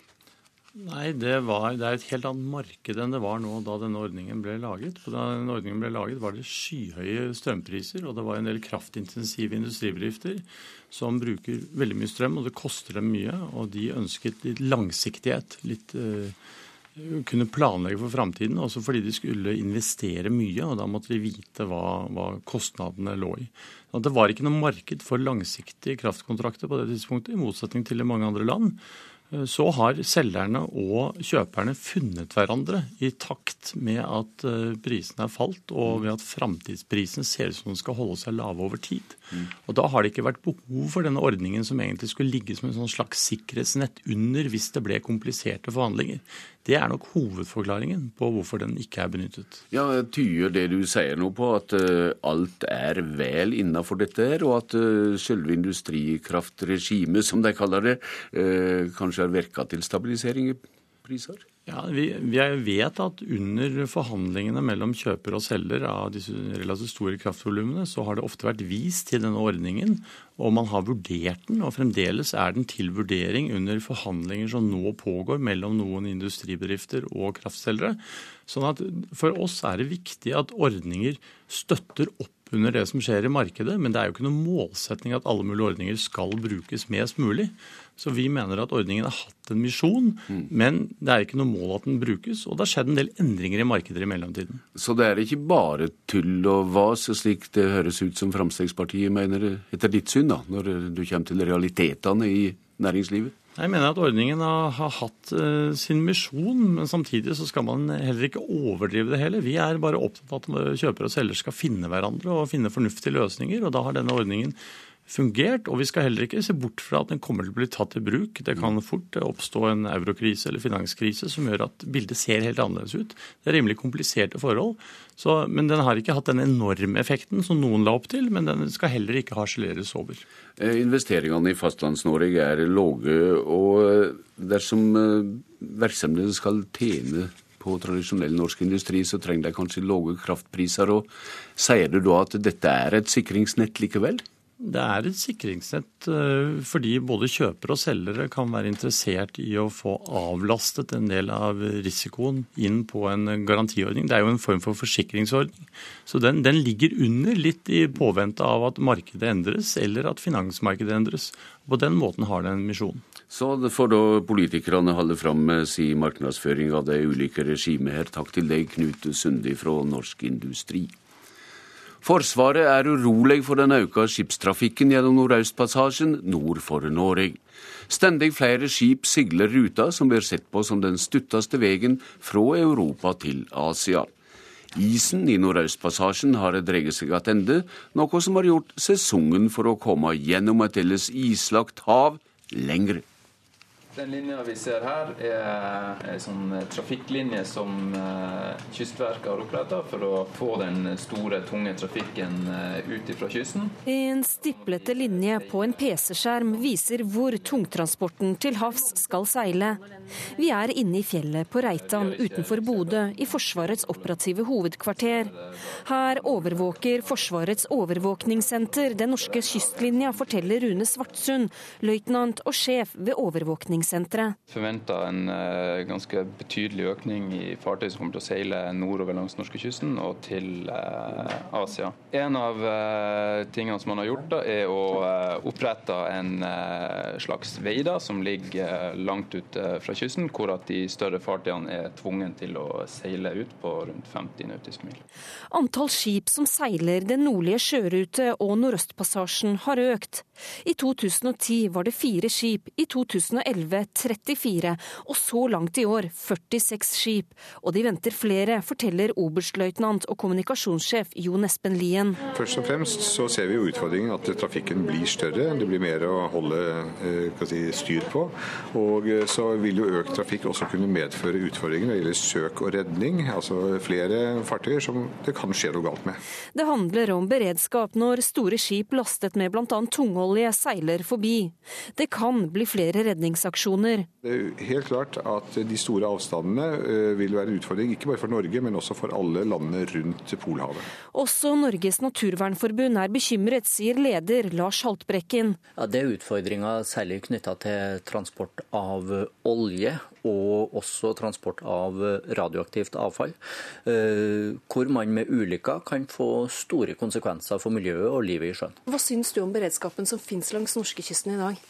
Nei, det, var, det, er et helt annet marked enn det var nå da denne ordningen ble laget. Da denne ordningen ble laget var det skyhøye strømpriser, og det var en del kraftintensive industribedrifter som bruker veldig mye strøm, og det koster dem mye. Og de ønsket litt langsiktighet, litt uh, kunne planlegge for framtiden, også fordi de skulle investere mye. og Da måtte de vite hva, hva kostnadene lå i. Så det var ikke noe marked for langsiktige kraftkontrakter på det tidspunktet, i motsetning til i mange andre land. Eh, så har selgerne og kjøperne funnet hverandre i takt med at eh, prisene er falt, og ved at framtidsprisen ser ut som den skal holde seg lave over tid. Mm. Og Da har det ikke vært behov for denne ordningen som egentlig skulle ligge som en sånn slags sikkerhetsnett under hvis det ble kompliserte forhandlinger. Det er nok hovedforklaringen på hvorfor den ikke er benyttet. Ja, Tyder det du sier nå på at uh, alt er vel innafor dette, her, og at uh, selve industrikraftregimet, som de kaller det, uh, kanskje har virka til stabilisering i priser? Ja, vi, vi, vet at under forhandlingene mellom kjøper og selger av disse relativt store kraftvolumene, så har det ofte vært vist til denne ordningen, og man har vurdert den. Og fremdeles er den til vurdering under forhandlinger som nå pågår mellom noen industribedrifter og kraftselgere. Sånn at for oss er det viktig at ordninger støtter opp under det som skjer i markedet, men det er jo ikke noen målsetning at alle mulige ordninger skal brukes mest mulig. Så vi mener at ordningen har hatt en misjon, mm. men det er ikke noe mål at den brukes. Og det har skjedd en del endringer i markeder i mellomtiden. Så det er ikke bare tull og vas, slik det høres ut som Fremskrittspartiet mener, etter ditt syn, da, når du kommer til realitetene i næringslivet? Jeg mener at ordningen har, hatt uh, sin misjon, men samtidig så skal man heller ikke overdrive det hele. Vi er bare opptatt av at kjøper og selger skal finne hverandre og finne fornuftige løsninger. og Da har denne ordningen fungert. Og vi skal heller ikke se bort fra at den kommer til å bli tatt i bruk. Det kan fort oppstå en eurokrise eller finanskrise som gjør at bildet ser helt annerledes ut. Det er rimelig kompliserte forhold. Så, men den har ikke hatt den enorme effekten som noen la opp til, men den skal heller ikke harseleres over. Eh, investeringene i Fastlands-Norge er lave, og dersom virksomheten skal tjene på tradisjonell norsk industri, så trenger de kanskje lave kraftpriser. og Sier du da at dette er et sikringsnett likevel? Det er et sikringsnett eh, fordi både kjøpere og selgere kan være interessert i å få avlastet en del av risikoen inn på en garantiordning. Det er jo en form for forsikringsordning. Så den, den ligger under litt i påvente av at markedet endres, eller at finansmarkedet endres. På den måten har det en misjon. Så får da politikerne holde fram med sin markedsføring av det ulike regimet her. Takk til deg, Knut Sundi fra Norsk Industri. Forsvaret er urolig for den økte skipstrafikken gjennom Nordøstpassasjen nord for Norge. Stendig flere skip sigler ruta som blir sett på som den stutteste veien fra Europa til Asia. Isen i Nordøstpassasjen har dreget seg tilbake, noe som har gjort sesongen for å komme gjennom et ellers islagt hav lengre. Den linja vi ser her, er en sånn trafikklinje som uh, Kystverket har oppretta for å få den store, tunge trafikken uh, ut fra kysten. En stiplete linje på en PC-skjerm viser hvor tungtransporten til havs skal seile. Vi er inne i fjellet på Reitan utenfor Bodø, i Forsvarets operative hovedkvarter. Her overvåker Forsvarets overvåkningssenter den norske kystlinja, forteller Rune Svartsund, løytnant og sjef ved overvåkningssenteret Forventa en uh, ganske betydelig økning i fartøy som kommer til å seile nordover langs norskekysten og til uh, Asia. En av uh, tingene som man har gjort, da, er å opprette en slags vei da, som ligger langt ute fra kysten, hvor at de større fartøyene er tvungen til å seile ut på rundt 50 nautiske mil. Antall skip som seiler den nordlige sjørute og Nordøstpassasjen har økt. I 2010 var det fire skip, i 2011 34, og så langt i år 46 skip. Og de venter flere, forteller oberstløytnant og kommunikasjonssjef Jon Espen Lien. Først og fremst så ser vi jo utfordringen at trafikken blir større. Det blir mer å holde eh, si, styr på. Og eh, så vil jo økt trafikk også kunne medføre utfordringer når det gjelder søk og redning. Altså flere fartøyer som det kan skje noe galt med. Det handler om beredskap når store skip lastet med bl.a. tungolje seiler forbi. Det kan bli flere redningsaksjoner. Det er helt klart at de store avstandene eh, vil være en utfordring, ikke bare for Norge, men også for alle landene rundt Polhavet. Også Norges naturvernforbund er bekymret, sier leder Lars Haltbrekken. Ja, Det er utfordringer særlig knytta til transport av olje yeah, og også transport av radioaktivt avfall, hvor man med ulykker kan få store konsekvenser for miljøet og livet i sjøen. Hva syns du om beredskapen som finnes langs norskekysten i dag?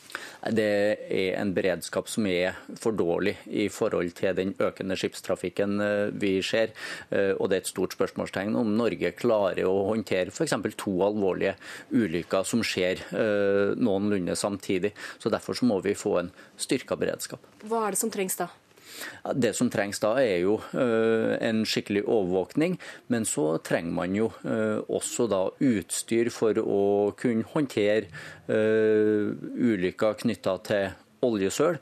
Det er en beredskap som er for dårlig i forhold til den økende skipstrafikken vi ser. Og det er et stort spørsmålstegn om Norge klarer å håndtere f.eks. to alvorlige ulykker som skjer noenlunde samtidig. Så Derfor så må vi få en styrka beredskap. Hva er det som trengs da? Det som trengs da, er jo en skikkelig overvåkning. Men så trenger man jo også da utstyr for å kunne håndtere ulykker knytta til oljesøl,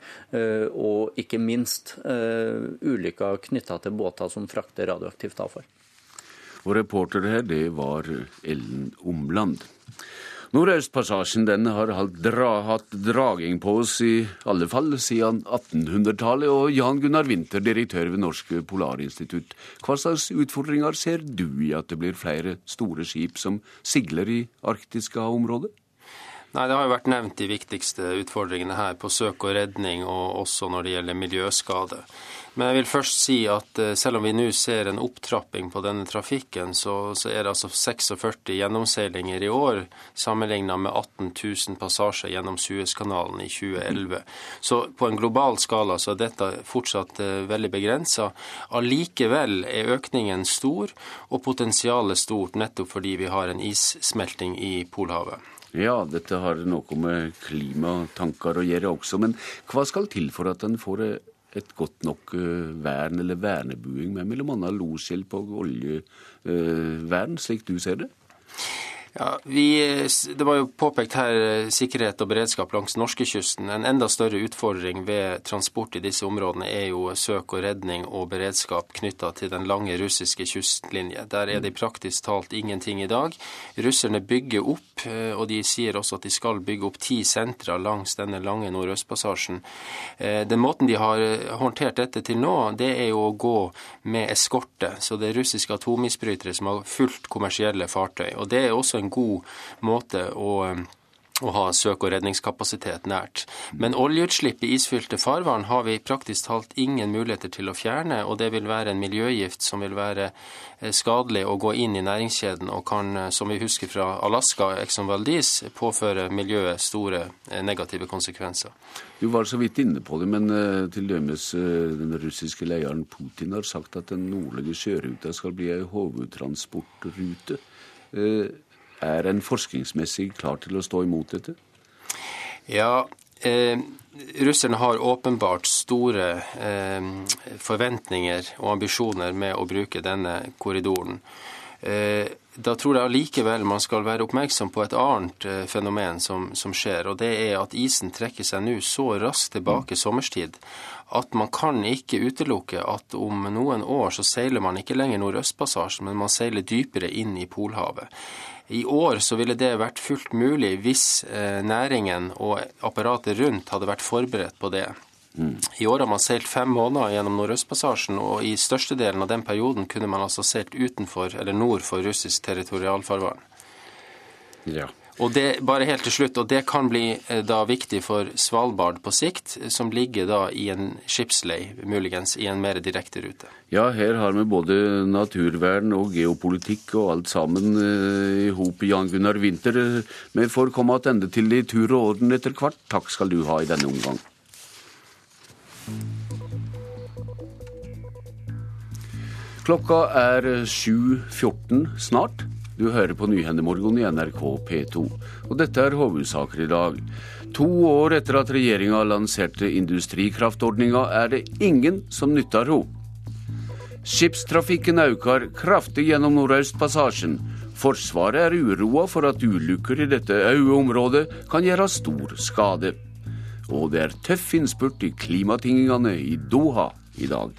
og ikke minst ulykker knytta til båter som frakter radioaktivt avfall. Og reporter her, det var Ellen Omland. Nordøstpassasjen den har dra, hatt draging på oss i alle fall siden 1800-tallet. Og Jan Gunnar Winther, direktør ved Norsk Polarinstitutt, hva slags utfordringer ser du i at det blir flere store skip som sigler i arktiske områder? Nei, Det har jo vært nevnt de viktigste utfordringene her på søk og redning, og også når det gjelder miljøskade. Men jeg vil først si at selv om vi nå ser en opptrapping på denne trafikken, så, så er det altså 46 gjennomseilinger i år, sammenlignet med 18 000 passasjer gjennom Suezkanalen i 2011. Så på en global skala så er dette fortsatt veldig begrensa. Allikevel er økningen stor, og potensialet stort, nettopp fordi vi har en issmelting i Polhavet. Ja, dette har noe med klimatanker å gjøre også. Men hva skal til for at en får et godt nok vern eller vernebuing med bl.a. loshjelp og oljevern, slik du ser det? Ja, vi, Det var jo påpekt her sikkerhet og beredskap langs norskekysten. En enda større utfordring ved transport i disse områdene er jo søk og redning og beredskap knytta til den lange russiske kystlinje. Der er det praktisk talt ingenting i dag. Russerne bygger opp, og de sier også at de skal bygge opp ti sentra langs denne lange Nordøstpassasjen. Den måten de har håndtert dette til nå, det er jo å gå med eskorte. Så det er russiske atomisbrytere som har fullt kommersielle fartøy. og det er også en god måte å å ha søk- og redningskapasitet nært. Men oljeutslipp i isfylte farvann har vi praktisk talt ingen muligheter til å fjerne, og det vil være en miljøgift som vil være skadelig å gå inn i næringskjeden og kan, som vi husker fra Alaska, Exxon Valdis, påføre miljøet store negative konsekvenser. Du var så vidt inne på det, men til dømes den russiske lederen Putin har sagt at den nordlige sjøruta skal bli ei hovedtransportrute. Er en forskningsmessig klar til å stå imot dette? Ja, eh, russerne har åpenbart store eh, forventninger og ambisjoner med å bruke denne korridoren. Eh, da tror jeg allikevel man skal være oppmerksom på et annet fenomen som, som skjer. og Det er at isen trekker seg nå så raskt tilbake sommerstid at man kan ikke utelukke at om noen år så seiler man ikke lenger Nordøstpassasjen, men man seiler dypere inn i Polhavet. I år så ville det vært fullt mulig hvis næringen og apparatet rundt hadde vært forberedt på det. I år har man seilt fem måneder gjennom Nordøstpassasjen, og i størstedelen av den perioden kunne man altså seilt utenfor eller nord for russisk territorialfarvann. Ja. Og det, bare helt til slutt, og det kan bli da viktig for Svalbard på sikt, som ligger da i en skipslei, muligens i en mer direkte rute. Ja, her har vi både naturvern og geopolitikk og alt sammen i hop. Jan Gunnar Winther, vi får komme tilbake til det i tur og orden etter hvert. Takk skal du ha i denne omgang. Klokka er 7.14 snart. Du hører på Nyhendemorgen i NRK P2. Og dette er hovedsaker i dag. To år etter at regjeringa lanserte industrikraftordninga, er det ingen som nytter henne. Skipstrafikken øker kraftig gjennom Nordøstpassasjen. Forsvaret er uroa for at ulykker i dette øyeområdet kan gjøre stor skade. Og det er tøff innspurt i klimatingingene i Doha i dag.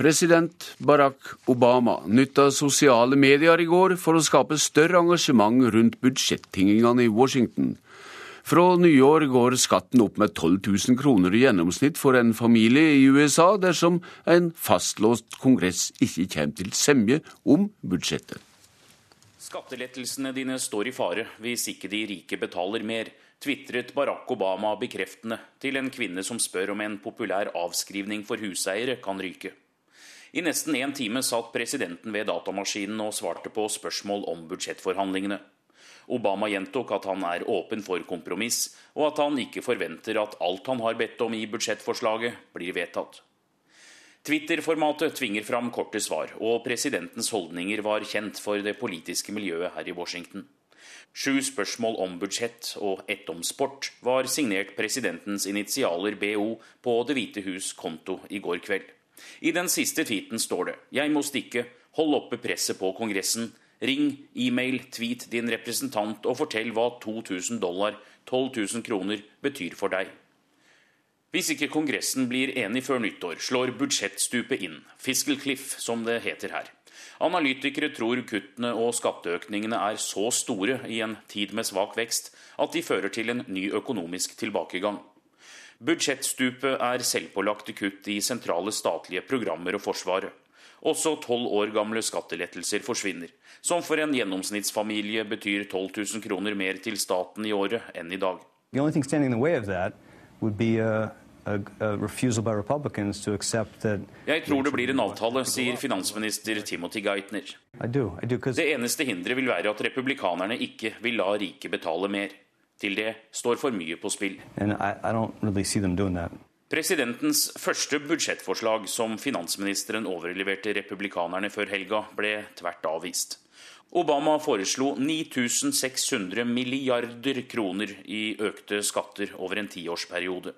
President Barack Obama nytta sosiale medier i går for å skape større engasjement rundt budsjettingingene i Washington. Fra nyår går skatten opp med 12 000 kroner i gjennomsnitt for en familie i USA dersom en fastlåst kongress ikke kommer til semje om budsjettet. Skattelettelsene dine står i fare hvis ikke de rike betaler mer, tvitret Barack Obama bekreftende til en kvinne som spør om en populær avskrivning for huseiere kan ryke. I nesten én time satt presidenten ved datamaskinen og svarte på spørsmål om budsjettforhandlingene. Obama gjentok at han er åpen for kompromiss, og at han ikke forventer at alt han har bedt om i budsjettforslaget, blir vedtatt. Twitter-formatet tvinger fram korte svar, og presidentens holdninger var kjent for det politiske miljøet her i Washington. Sju spørsmål om budsjett og ett om sport var signert presidentens initialer BO på Det hvite hus konto i går kveld. I den siste tweeten står det 'Jeg må stikke. Hold oppe presset på Kongressen. Ring, e-mail, tweet din representant og fortell hva 2000 dollar, 12 000 kroner, betyr for deg'. Hvis ikke Kongressen blir enig før nyttår, slår budsjettstupet inn. Fiscal cliff, som det heter her. Analytikere tror kuttene og skatteøkningene er så store i en tid med svak vekst at de fører til en ny økonomisk tilbakegang. Budsjettstupet er selvpålagte kutt i sentrale statlige programmer og Forsvaret. Også tolv år gamle skattelettelser forsvinner, som for en gjennomsnittsfamilie betyr 12 000 kroner mer til staten i året enn i dag. The only thing standing in the way of that would be a jeg tror det blir en avtale, sier finansminister Timothy Geithner. Det eneste hinderet vil være at republikanerne ikke vil la rike betale mer. Til det står for mye på spill. Presidentens første budsjettforslag, som finansministeren overleverte republikanerne før helga, ble tvert avvist. Obama foreslo 9600 milliarder kroner i økte skatter over en tiårsperiode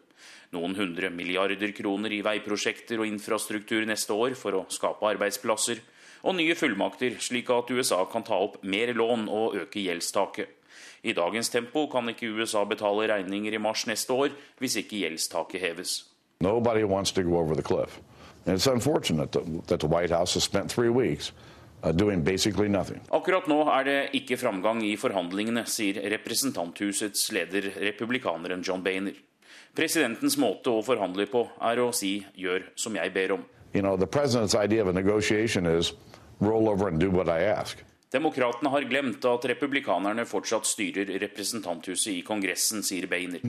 noen hundre milliarder kroner i veiprosjekter og infrastruktur neste år for å skape arbeidsplasser, og nye fullmakter slik at USA kan ta opp mer lån og øke gjeldstaket. I dagens tempo kan ikke USA betale regninger i mars neste år hvis ikke gjeldstaket heves. Nobody wants to go over the cliff. And it's unfortunate that the White House has spent three weeks uh, Akkurat nå er det ikke framgang i forhandlingene, sier representanthusets leder, republikaneren John Boehner. Presidentens måte å forhandle på er å si 'gjør som jeg ber om'. You know, Demokratene har glemt at republikanerne fortsatt styrer representanthuset i Kongressen, sier Bainer.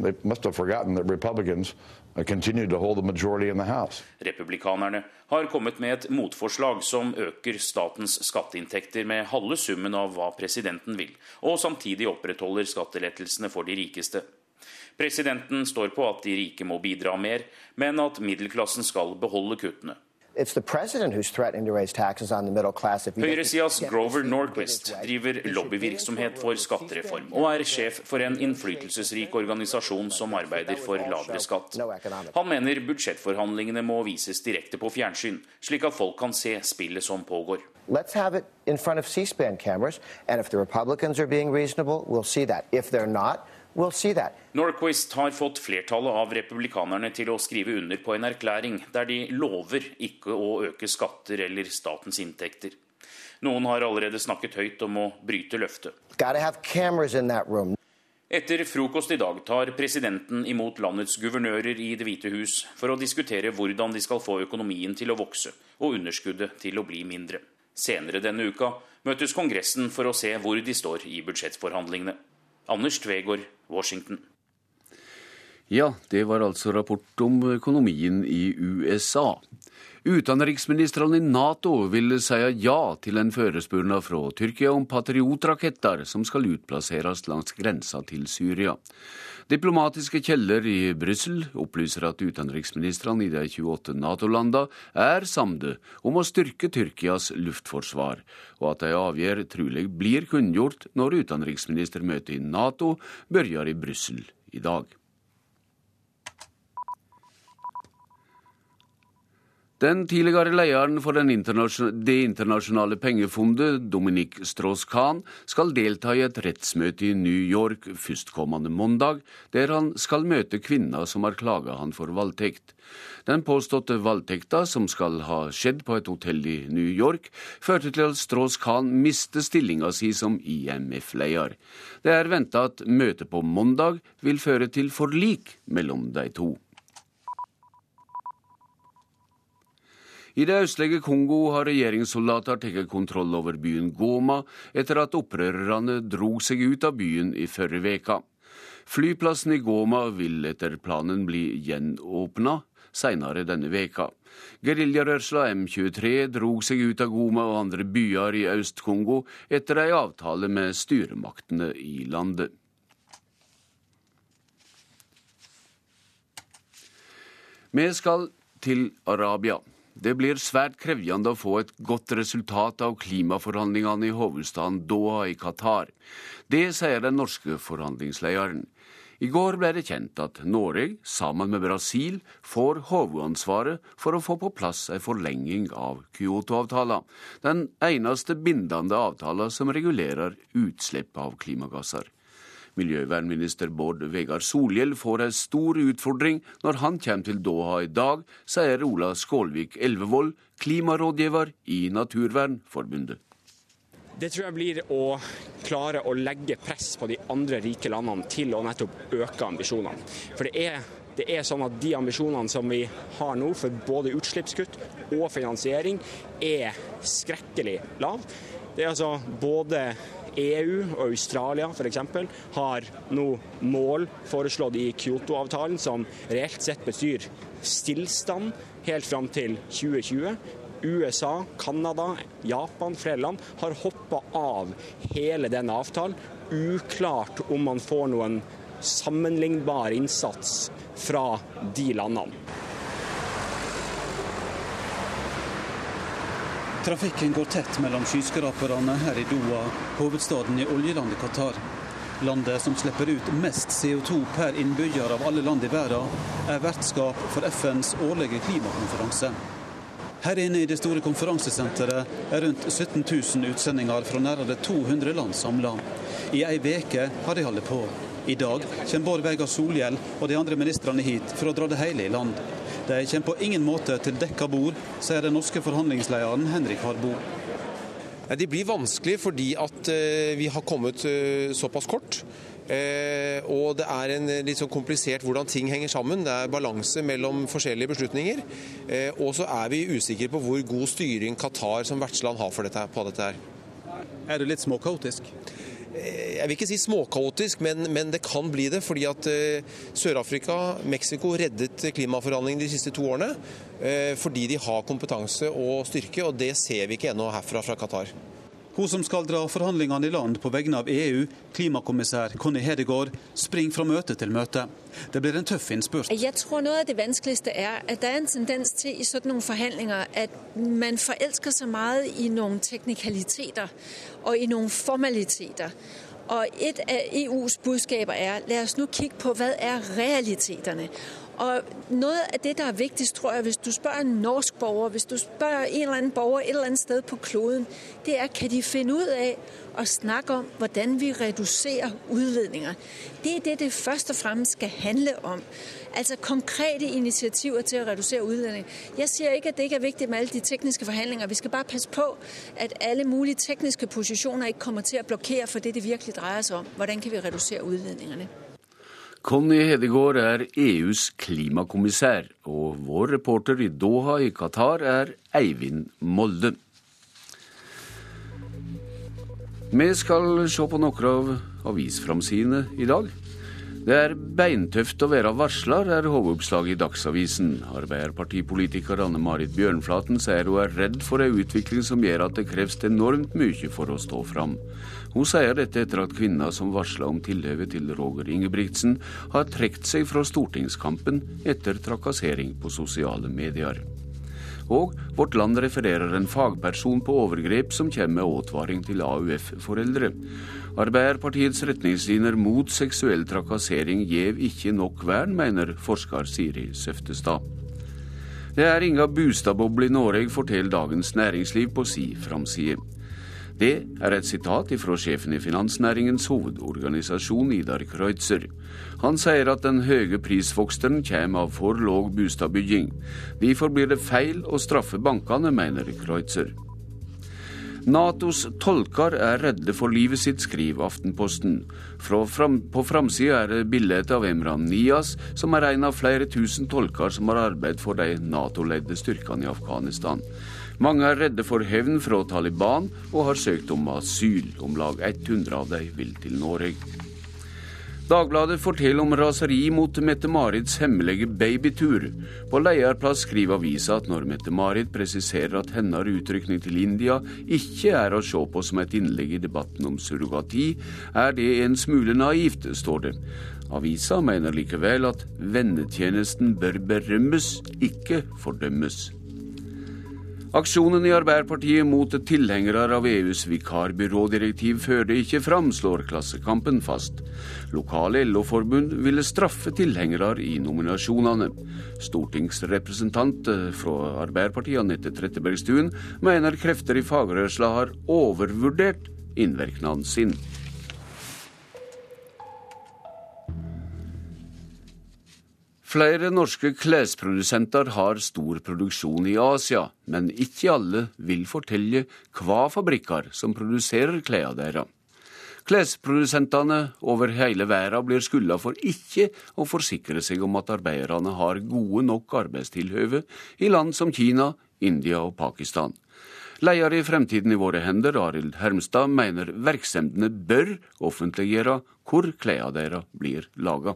Republikanerne har kommet med et motforslag som øker statens skatteinntekter med halve summen av hva presidenten vil, og samtidig opprettholder skattelettelsene for de rikeste. Presidenten står på at de rike må bidra mer, men at middelklassen skal beholde kuttene. Høyresidas Grover Norquist driver lobbyvirksomhet for skattereform, og er sjef for en innflytelsesrik organisasjon som arbeider for lavere skatt. Han mener budsjettforhandlingene må vises direkte på fjernsyn, slik at folk kan se spillet som pågår. Let's have it in front of C-SPAN cameras, and if the Republicans are being reasonable, we'll see that. If they're not, We'll Norquist har fått flertallet av republikanerne til å skrive under på en erklæring der de lover ikke å øke skatter eller statens inntekter. Noen har allerede snakket høyt om å bryte løftet. Etter frokost i dag tar presidenten imot landets guvernører i Det hvite hus for å diskutere hvordan de skal få økonomien til å vokse og underskuddet til å bli mindre. Senere denne uka møtes Kongressen for å se hvor de står i budsjettforhandlingene. Anders Tvegård, Washington. Ja, det var altså rapport om økonomien i USA. Utenriksministrene i Nato vil si ja til en forespørsel fra Tyrkia om patriotraketter som skal utplasseres langs grensa til Syria. Diplomatiske kjeller i Brussel opplyser at utenriksministrene i de 28 Nato-landene er samde om å styrke Tyrkias luftforsvar, og at de avgjør trolig blir kunngjort når utenriksministermøtet i Nato begynner i Brussel i dag. Den tidligere lederen for Det internasjonale pengefondet, Dominic Strauss-Kahn, skal delta i et rettsmøte i New York førstkommende mandag, der han skal møte kvinner som har klaga han for voldtekt. Den påståtte voldtekta, som skal ha skjedd på et hotell i New York, førte til at Strauss-Kahn mister stillinga si som IMF-leder. Det er venta at møtet på mandag vil føre til forlik mellom de to. I det østlige Kongo har regjeringssoldater tatt kontroll over byen Goma etter at opprørerne dro seg ut av byen i forrige uke. Flyplassen i Goma vil etter planen bli gjenåpna senere denne veka. Geriljarørsla M23 dro seg ut av Goma og andre byer i Øst-Kongo etter ei avtale med styremaktene i landet. Vi skal til Arabia. Det blir svært krevende å få et godt resultat av klimaforhandlingene i hovedstaden Doha i Qatar. Det sier den norske forhandlingslederen. I går ble det kjent at Norge, sammen med Brasil, får hovedansvaret for å få på plass en forlenging av Kyoto-avtalen, den eneste bindende avtalen som regulerer utslipp av klimagasser. Miljøvernminister Bård Vegar Solhjell får en stor utfordring når han kommer til Doha i dag, sier Ola Skålvik Elvevold, klimarådgiver i Naturvernforbundet. Det tror jeg blir å klare å legge press på de andre rike landene til å nettopp øke ambisjonene. For det er, det er sånn at de ambisjonene som vi har nå for både utslippskutt og finansiering, er skrekkelig lav. Det er altså både EU og Australia f.eks. har nå mål foreslått i Kyoto-avtalen som reelt sett betyr stillstand helt fram til 2020. USA, Canada, Japan, flere land har hoppa av hele den avtalen. Uklart om man får noen sammenlignbar innsats fra de landene. Trafikken går tett mellom skyskraperne her i Doha, hovedstaden i oljelandet Qatar. Landet som slipper ut mest CO2 per innbygger av alle land i verden, er vertskap for FNs årlige klimakonferanse. Her inne i det store konferansesenteret er rundt 17 000 utsendinger fra nærmere 200 land samla. I ei veke har de holdt på. I dag kommer Bård Vegar Solhjell og de andre ministrene hit for å dra det hele i land. De kommer på ingen måte til dekka bord, sier den norske forhandlingslederen Henrik Harbo. De blir vanskelig fordi at eh, vi har kommet eh, såpass kort. Eh, og det er en litt sånn komplisert hvordan ting henger sammen. Det er balanse mellom forskjellige beslutninger. Og så er vi usikre på hvor god styring Qatar som vertsland har dette, på dette her. Er du litt småkaotisk? Eh, jeg vil ikke si småkaotisk, men, men, det kan bli det. Fordi at uh, Sør-Afrika, Mexico reddet klimaforhandlingene de siste to årene. Uh, fordi de har kompetanse og styrke, og det ser vi ikke ennå herfra fra Qatar. Hun som skal dra forhandlingene i land på vegne av EU, klimakommissær Conny Hedegaard, springer fra møte til møte. Det blir en tøff innspurt. Jeg tror noe av det vanskeligste er at det er en tendens til i sånne forhandlinger at man forelsker seg mye i noen teknikaliteter og i noen formaliteter. Og Et av EUs budskaper er la oss nå kikke på hva er realitetene. Og Noe av det der er viktigst, tror jeg, hvis du spørger en norsk borger, hvis du spørger en eller annen borger et eller annet sted på kloden, det er kan de finne ut av at snakke om hvordan vi reducerer udledninger. Det er det det først og fremmest skal handle om. Altså konkrete initiativer til å reducere utledning. Jeg sier ikke at det ikke er viktig med alle de tekniske forhandlinger. Vi skal bare passe på at alle mulige tekniske positioner ikke kommer til å blokere for det det virkelig dreier seg om. Hvordan kan vi reducere utledningene? Conny Hedegaard er EUs klimakommissær, og vår reporter i Doha i Qatar er Eivind Molde. Vi skal se på noen av avisframsidene i dag. Det er beintøft å være varsler, er hovedoppslaget i Dagsavisen. Arbeiderpartipolitiker Anne Marit Bjørnflaten sier hun er redd for en utvikling som gjør at det kreves enormt mye for å stå fram. Hun sier dette etter at kvinna som varsla om tilhøvet til Roger Ingebrigtsen, har trukket seg fra stortingskampen etter trakassering på sosiale medier. Og Vårt Land refererer en fagperson på overgrep som kommer med advaring til AUF-foreldre. Arbeiderpartiets retningslinjer mot seksuell trakassering gjev ikke nok vern, mener forsker Siri Søftestad. Det er inga bustadboble i Norge, forteller Dagens Næringsliv på si framside. Det er et sitat fra sjefen i finansnæringens hovedorganisasjon, Idar Kreutzer. Han sier at den høye prisvoksten kommer av for låg boligbygging. Derfor blir det feil å straffe bankene, mener Kreutzer. Natos tolker er redde for livet sitt, skriver Aftenposten. Fram, på framsida er det bilde av Emran Nias, som er en av flere tusen tolker som har arbeidet for de Nato-ledde styrkene i Afghanistan. Mange er redde for hevn fra Taliban og har søkt om asyl. Om lag 100 av dem vil til Norge. Dagbladet forteller om raseri mot Mette-Marits hemmelige babytur. På lederplass skriver avisa at når Mette-Marit presiserer at hennes utrykning til India ikke er å se på som et innlegg i debatten om surrogati, er det en smule naivt, står det. Avisa mener likevel at vennetjenesten bør berømmes, ikke fordømmes. Aksjonen i Arbeiderpartiet mot tilhengere av EUs vikarbyrådirektiv førte ikke fram, slår Klassekampen fast. Lokale LO-forbund ville straffe tilhengere i nominasjonene. Stortingsrepresentant fra Arbeiderpartiet Anette Trettebergstuen mener krefter i fagrørsla har overvurdert innvirkningen sin. Flere norske klesprodusenter har stor produksjon i Asia, men ikke alle vil fortelle hva fabrikker som produserer klærne deres. Klesprodusentene over hele verden blir skylda for ikke å forsikre seg om at arbeiderne har gode nok arbeidstilhøve i land som Kina, India og Pakistan. Leder i Fremtiden i våre hender, Arild Hermstad, mener virksomhetene bør offentliggjøre hvor klærne deres blir laga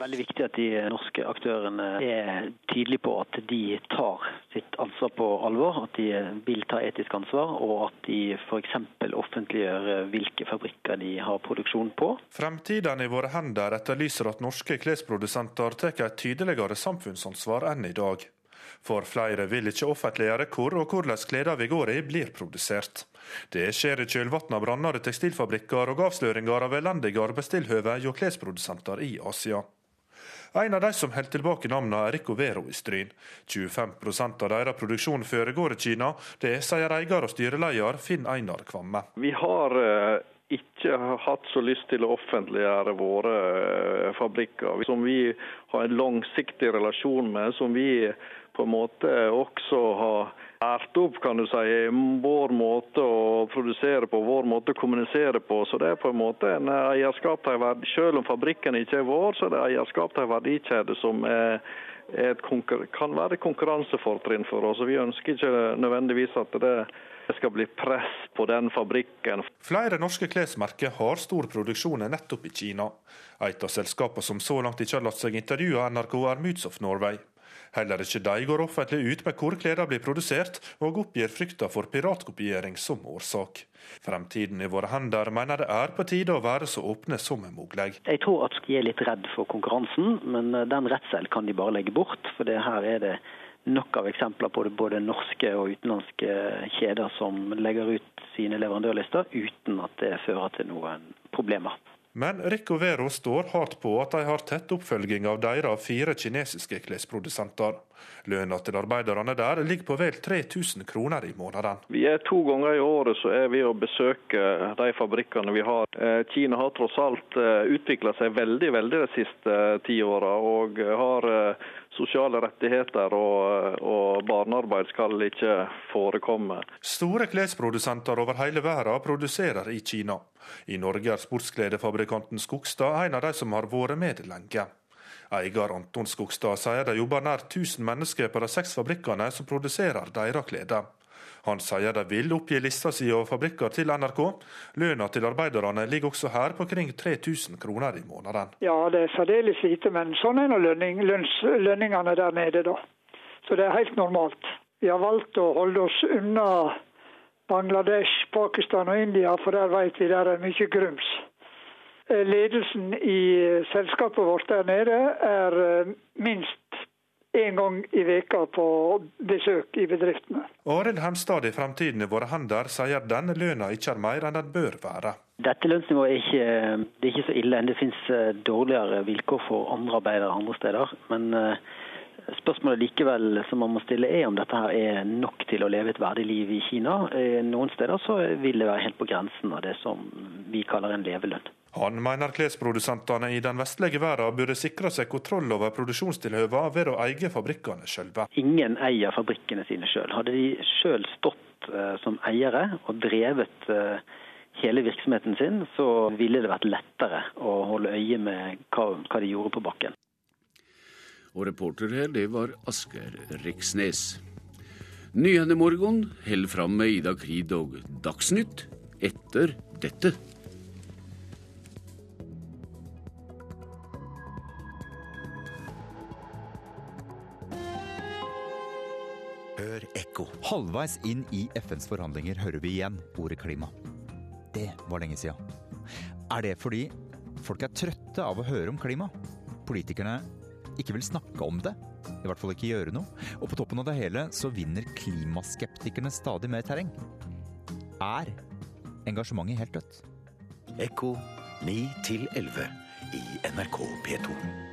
veldig viktig at de norske aktørene er tydelige på at de tar sitt ansvar på alvor. At de vil ta etisk ansvar, og at de f.eks. offentliggjør hvilke fabrikker de har produksjon på. Fremtiden i våre hender etterlyser at norske klesprodusenter tar et tydeligere samfunnsansvar enn i dag. For flere vil ikke offentliggjøre hvor og hvordan klærne vi går i blir produsert. Det skjer i kjølvannet av branner tekstilfabrikker og avsløringer av elendige arbeidstilhøve hos klesprodusenter i Asia. En av de som holder tilbake navnene er Ricovero i Stryn. 25% av deres produksjon foregår i Kina. Det sier eier og styreleder Finn Einar Kvamme. Vi har eh, ikke hatt så lyst til å offentliggjøre våre eh, fabrikker, som vi har en langsiktig relasjon med, som vi på en måte også har lært opp kan du si, vår måte å produsere på, vår måte å kommunisere på. Så det er på en måte en eierskap til en Selv om fabrikken ikke er vår, så er det eierskap til en verdikjede som er, er kan være et konkurransefortrinn for oss. Vi ønsker ikke nødvendigvis at det skal bli press på den fabrikken. Flere norske klesmerker har stor produksjon nettopp i Kina. Et av selskapene som så langt ikke har latt seg intervjue av NRK, er Moods of Norway. Heller ikke de går offentlig ut med hvor klærne blir produsert, og oppgir frykta for piratkopiering som årsak. Fremtiden i våre hender mener det er på tide å være så åpne som mulig. Jeg tror at de er litt redd for konkurransen, men eh, den redselen kan de bare legge bort. For her er det nok av eksempler på både norske og utenlandske kjeder som legger ut sine leverandørlister uten at det fører til noen problemer. Men Rico Vero står hardt på at de har tett oppfølging av deres fire kinesiske klesprodusenter. Lønna til arbeiderne der ligger på vel 3000 kroner i måneden. Vi er To ganger i året så er vi og besøker de fabrikkene vi har. Eh, Kina har tross alt eh, utvikla seg veldig veldig de siste eh, ti åra, og har sosiale rettigheter og, og, barnearbeid skal ikke forekomme. Store klesprodusenter over hele verden produserer i Kina. I Norge er sportskledefabrikanten Skogstad en av de som har vært med lenge. Eier Anton Skogstad sier det jobber nær 1000 mennesker på de seks fabrikkene som produserer deres klær. Han sier de vil oppgi lista si over fabrikker til NRK. Lønna til arbeiderne ligger også her på kring 3000 kroner i måneden. Ja, det er særdeles lite, men sånn er nå lønning, lønningene der nede, da. Så det er helt normalt. Vi har valgt å holde oss unna Bangladesh, Pakistan og India, for der vet vi der er mye grums. Eh, ledelsen i selskapet vårt der nede er eh, minst en gang i veka på besøk i bedriftene. Arild Hemstad i Fremtiden i våre hender sier denne lønna ikke er mer enn den bør være. Dette lønnsnivået er ikke, det er ikke så ille. Det finnes eh, dårligere vilkår for andre arbeidere andre steder. Men eh, spørsmålet likevel som man må stille er om dette her er nok til å leve et verdig liv i Kina. Eh, noen steder så vil det være helt på grensen av det som vi kaller en levelønn. Han mener klesprodusentene i den vestlige verden burde sikre seg kontroll over produksjonstilhøvene ved å eie fabrikkene sjølve. Ingen eier fabrikkene sine sjøl. Hadde de sjøl stått uh, som eiere og drevet uh, hele virksomheten sin, så ville det vært lettere å holde øye med hva, hva de gjorde på bakken. Og reporter her, det var Asgeir Riksnes. Nyhendemorgon holder fram med Ida Krid og Dagsnytt etter dette. Ekko. Halvveis inn i FNs forhandlinger hører vi igjen ordet klima. Det var lenge siden. Er det fordi folk er trøtte av å høre om klima? Politikerne ikke vil snakke om det? I hvert fall ikke gjøre noe? Og på toppen av det hele så vinner klimaskeptikerne stadig mer terreng. Er engasjementet helt dødt? Ekko 9 11 i NRK P2.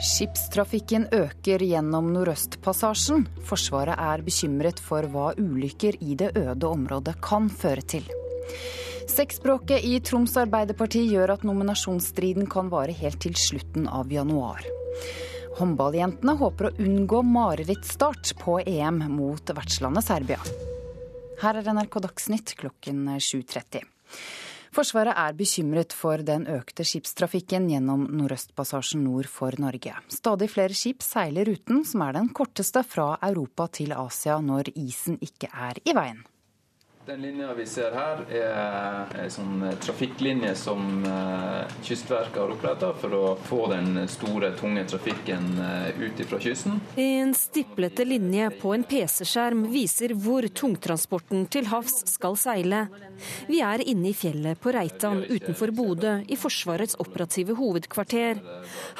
Skipstrafikken øker gjennom Nordøstpassasjen. Forsvaret er bekymret for hva ulykker i det øde området kan føre til. Sexspråket i Troms Arbeiderparti gjør at nominasjonsstriden kan vare helt til slutten av januar. Håndballjentene håper å unngå marerittstart på EM mot vertslandet Serbia. Her er NRK Dagsnytt klokken 7.30. Forsvaret er bekymret for den økte skipstrafikken gjennom Nordøstpassasjen nord for Norge. Stadig flere skip seiler ruten, som er den korteste fra Europa til Asia når isen ikke er i veien. Den linja vi ser her, er en sånn trafikklinje som eh, Kystverket har oppretta for å få den store, tunge trafikken eh, ut fra kysten. En stiplete linje på en PC-skjerm viser hvor tungtransporten til havs skal seile. Vi er inne i fjellet på Reitan utenfor Bodø, i Forsvarets operative hovedkvarter.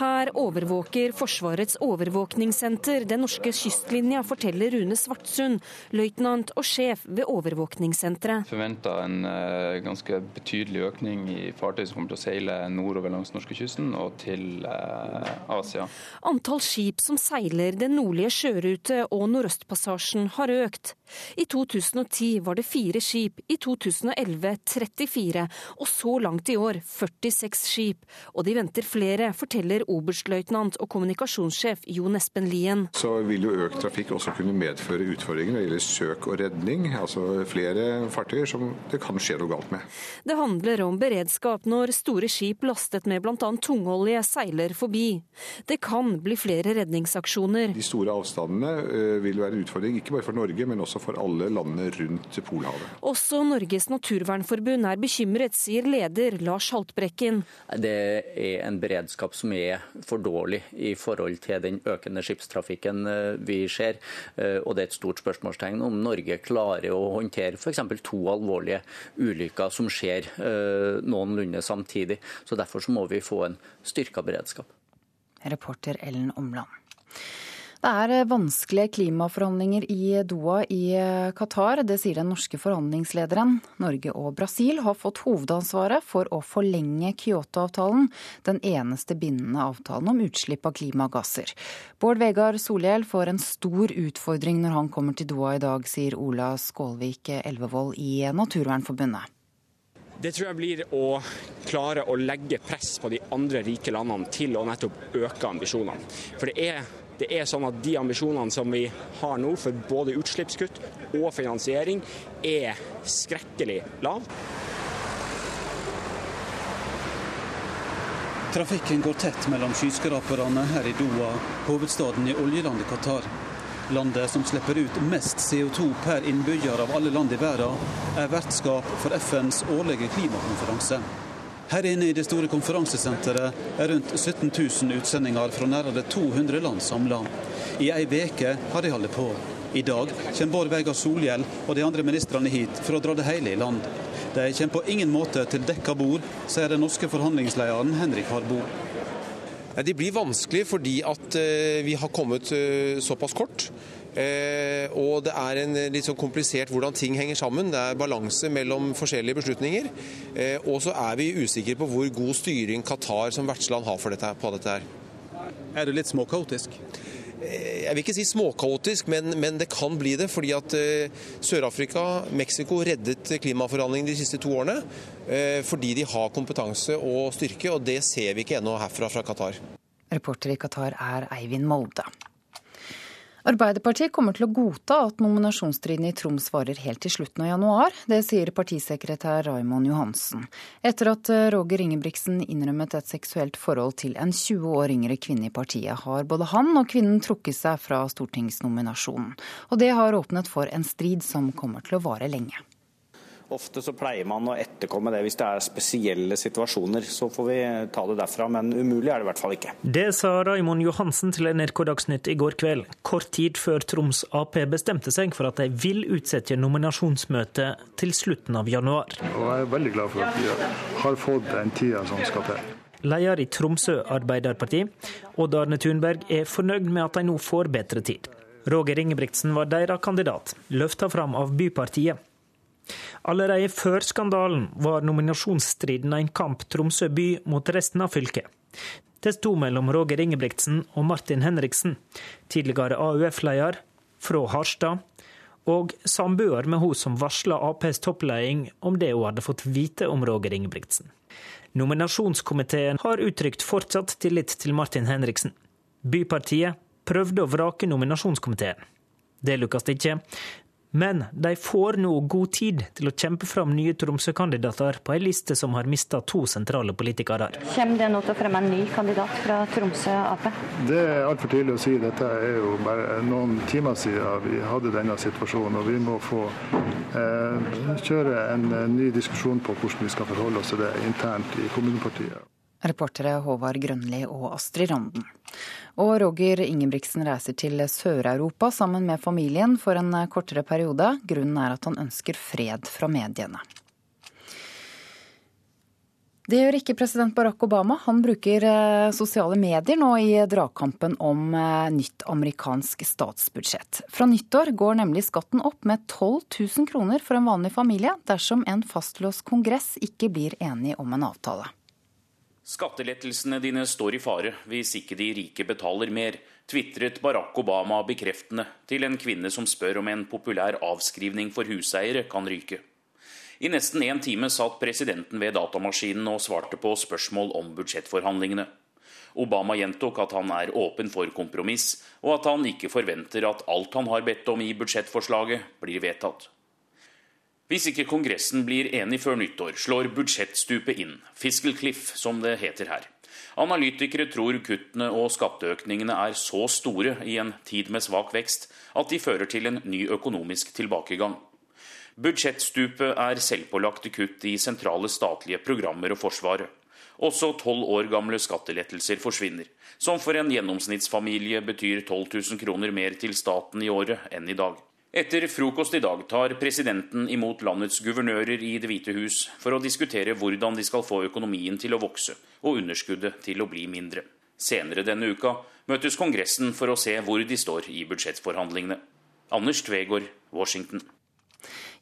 Her overvåker Forsvarets overvåkningssenter den norske kystlinja, forteller Rune Svartsund, løytnant og sjef ved overvåkningssenteret senteret. Forventer en uh, ganske betydelig økning i fartøy som kommer til å seile nordover langs norskekysten og til uh, Asia. Antall skip som seiler den nordlige sjørute og Nordøstpassasjen har økt. I 2010 var det fire skip, i 2011 34, og så langt i år 46 skip. Og de venter flere, forteller oberstløytnant og kommunikasjonssjef Jon Espen Lien. Så vil jo økt trafikk også kunne medføre utfordringer når det gjelder søk og redning. Altså flere fartøyer som det kan skje noe galt med. Det handler om beredskap når store skip lastet med bl.a. tungolje seiler forbi. Det kan bli flere redningsaksjoner. De store avstandene eh, vil være en utfordring, ikke bare for Norge, men også for alle landene rundt Polhavet. Også Norges naturvernforbund er bekymret, sier leder Lars Haltbrekken. Det er en beredskap som er for dårlig i forhold til den økende skipstrafikken eh, vi ser. Eh, og det er et stort spørsmålstegn om Norge klarer å håndtere f.eks f.eks. to alvorlige ulykker som skjer eh, noenlunde samtidig. Så Derfor så må vi få en styrka beredskap. Reporter Ellen Omland. Det er eh, vanskelige klimaforhandlinger i Doha i eh, Qatar. Det sier den norske forhandlingslederen. Norge og Brasil har fått hovedansvaret for å forlenge Kyoto-avtalen, den eneste bindende avtalen om utslipp av klimagasser. Bård Vegar Solhjell får en stor utfordring når han kommer til Doha i dag, sier Ola Skålvik Elvevold i Naturvernforbundet. Det tror jeg blir å klare å legge press på de andre rike landene til å nettopp øke ambisjonene. For det er det er sånn at De ambisjonene som vi har nå for både utslippskutt og finansiering, er skrekkelig lav. Trafikken går tett mellom skyskraperne her i Doha, hovedstaden i oljelandet Qatar. Landet som slipper ut mest CO2 per innbygger av alle land i verden, er vertskap for FNs årlige klimakonferanse. Her inne i det store konferansesenteret er rundt 17 000 utsendinger fra nærmere 200 land samla. I ei veke har de holdt på. I dag kommer Bård Vegar Solhjell og de andre ministrene hit for å dra det hele i land. De kommer på ingen måte til dekka bord, sier den norske forhandlingslederen Henrik Harbo. Det blir vanskelig fordi at eh, vi har kommet eh, såpass kort. Eh, og det er en litt sånn komplisert hvordan ting henger sammen. Det er balanse mellom forskjellige beslutninger. Eh, og så er vi usikre på hvor god styring Qatar som vertsland har dette, på dette her. Er det litt småkaotisk? jeg vil ikke si småkaotisk, men, men, det kan bli det. Fordi at Sør-Afrika, Mexico, reddet klimaforhandlingene de siste to årene. Fordi de har kompetanse og styrke, og det ser vi ikke ennå herfra fra Qatar. Reporter i Qatar er Eivind Molde. Arbeiderpartiet kommer til å godta at nominasjonsstriden i Troms varer helt til slutten av januar. Det sier partisekretær Raymond Johansen. Etter at Roger Ingebrigtsen innrømmet et seksuelt forhold til en 20 år yngre kvinne i partiet, har både han og kvinnen trukket seg fra stortingsnominasjonen. Og det har åpnet for en strid som kommer til å vare lenge. Ofte så pleier man å etterkomme det hvis det er spesielle situasjoner. Så får vi ta det derfra, men umulig er det i hvert fall ikke. Det sa Raimond Johansen til NRK Dagsnytt i går kveld, kort tid før Troms Ap bestemte seg for at de vil utsette nominasjonsmøtet til slutten av januar. Og jeg er veldig glad for at vi har fått den tida som skal til. Leder i Tromsø Arbeiderparti, Odd Arne Thunberg, er fornøyd med at de nå får bedre tid. Roger Ingebrigtsen var deres kandidat, løfta fram av Bypartiet. Allerede før skandalen var nominasjonsstriden en kamp Tromsø by mot resten av fylket. Det sto mellom Roger Ingebrigtsen og Martin Henriksen, tidligere AUF-leder fra Harstad, og samboer med hun som varsla Aps toppleding om det hun hadde fått vite om Roger Ingebrigtsen. Nominasjonskomiteen har uttrykt fortsatt tillit til Martin Henriksen. Bypartiet prøvde å vrake nominasjonskomiteen. Det lukkes ikke, men de får nå god tid til å kjempe fram nye Tromsø-kandidater på ei liste som har mista to sentrale politikere. Kommer det nå til å fremme en ny kandidat fra Tromsø Ap? Det er altfor tidlig å si. Dette er jo bare noen timer siden vi hadde denne situasjonen. Og vi må få eh, kjøre en ny diskusjon på hvordan vi skal forholde oss til det internt i kommunepartiet. Reportere Håvard Grønli og Astrid Randen. Og Roger Ingebrigtsen reiser til Sør-Europa sammen med familien for en kortere periode. Grunnen er at han ønsker fred fra mediene. Det gjør ikke president Barack Obama. Han bruker eh, sosiale medier nå i dragkampen om eh, nytt amerikansk statsbudsjett. Fra nyttår går nemlig skatten opp med 12 000 kroner for en vanlig familie dersom en fastlåst kongress ikke blir enig om en avtale. Skattelettelsene dine står i fare hvis ikke de rike betaler mer, tvitret Barack Obama bekreftende til en kvinne som spør om en populær avskrivning for huseiere kan ryke. I nesten én time satt presidenten ved datamaskinen og svarte på spørsmål om budsjettforhandlingene. Obama gjentok at han er åpen for kompromiss, og at han ikke forventer at alt han har bedt om i budsjettforslaget, blir vedtatt. Hvis ikke Kongressen blir enig før nyttår, slår budsjettstupet inn, fiscal cliff som det heter her. Analytikere tror kuttene og skatteøkningene er så store i en tid med svak vekst at de fører til en ny økonomisk tilbakegang. Budsjettstupet er selvpålagte kutt i sentrale statlige programmer og Forsvaret. Også tolv år gamle skattelettelser forsvinner, som for en gjennomsnittsfamilie betyr 12 000 kroner mer til staten i året enn i dag. Etter frokost i dag tar presidenten imot landets guvernører i Det hvite hus for å diskutere hvordan de skal få økonomien til å vokse og underskuddet til å bli mindre. Senere denne uka møtes Kongressen for å se hvor de står i budsjettforhandlingene. Anders Tvegård, Washington.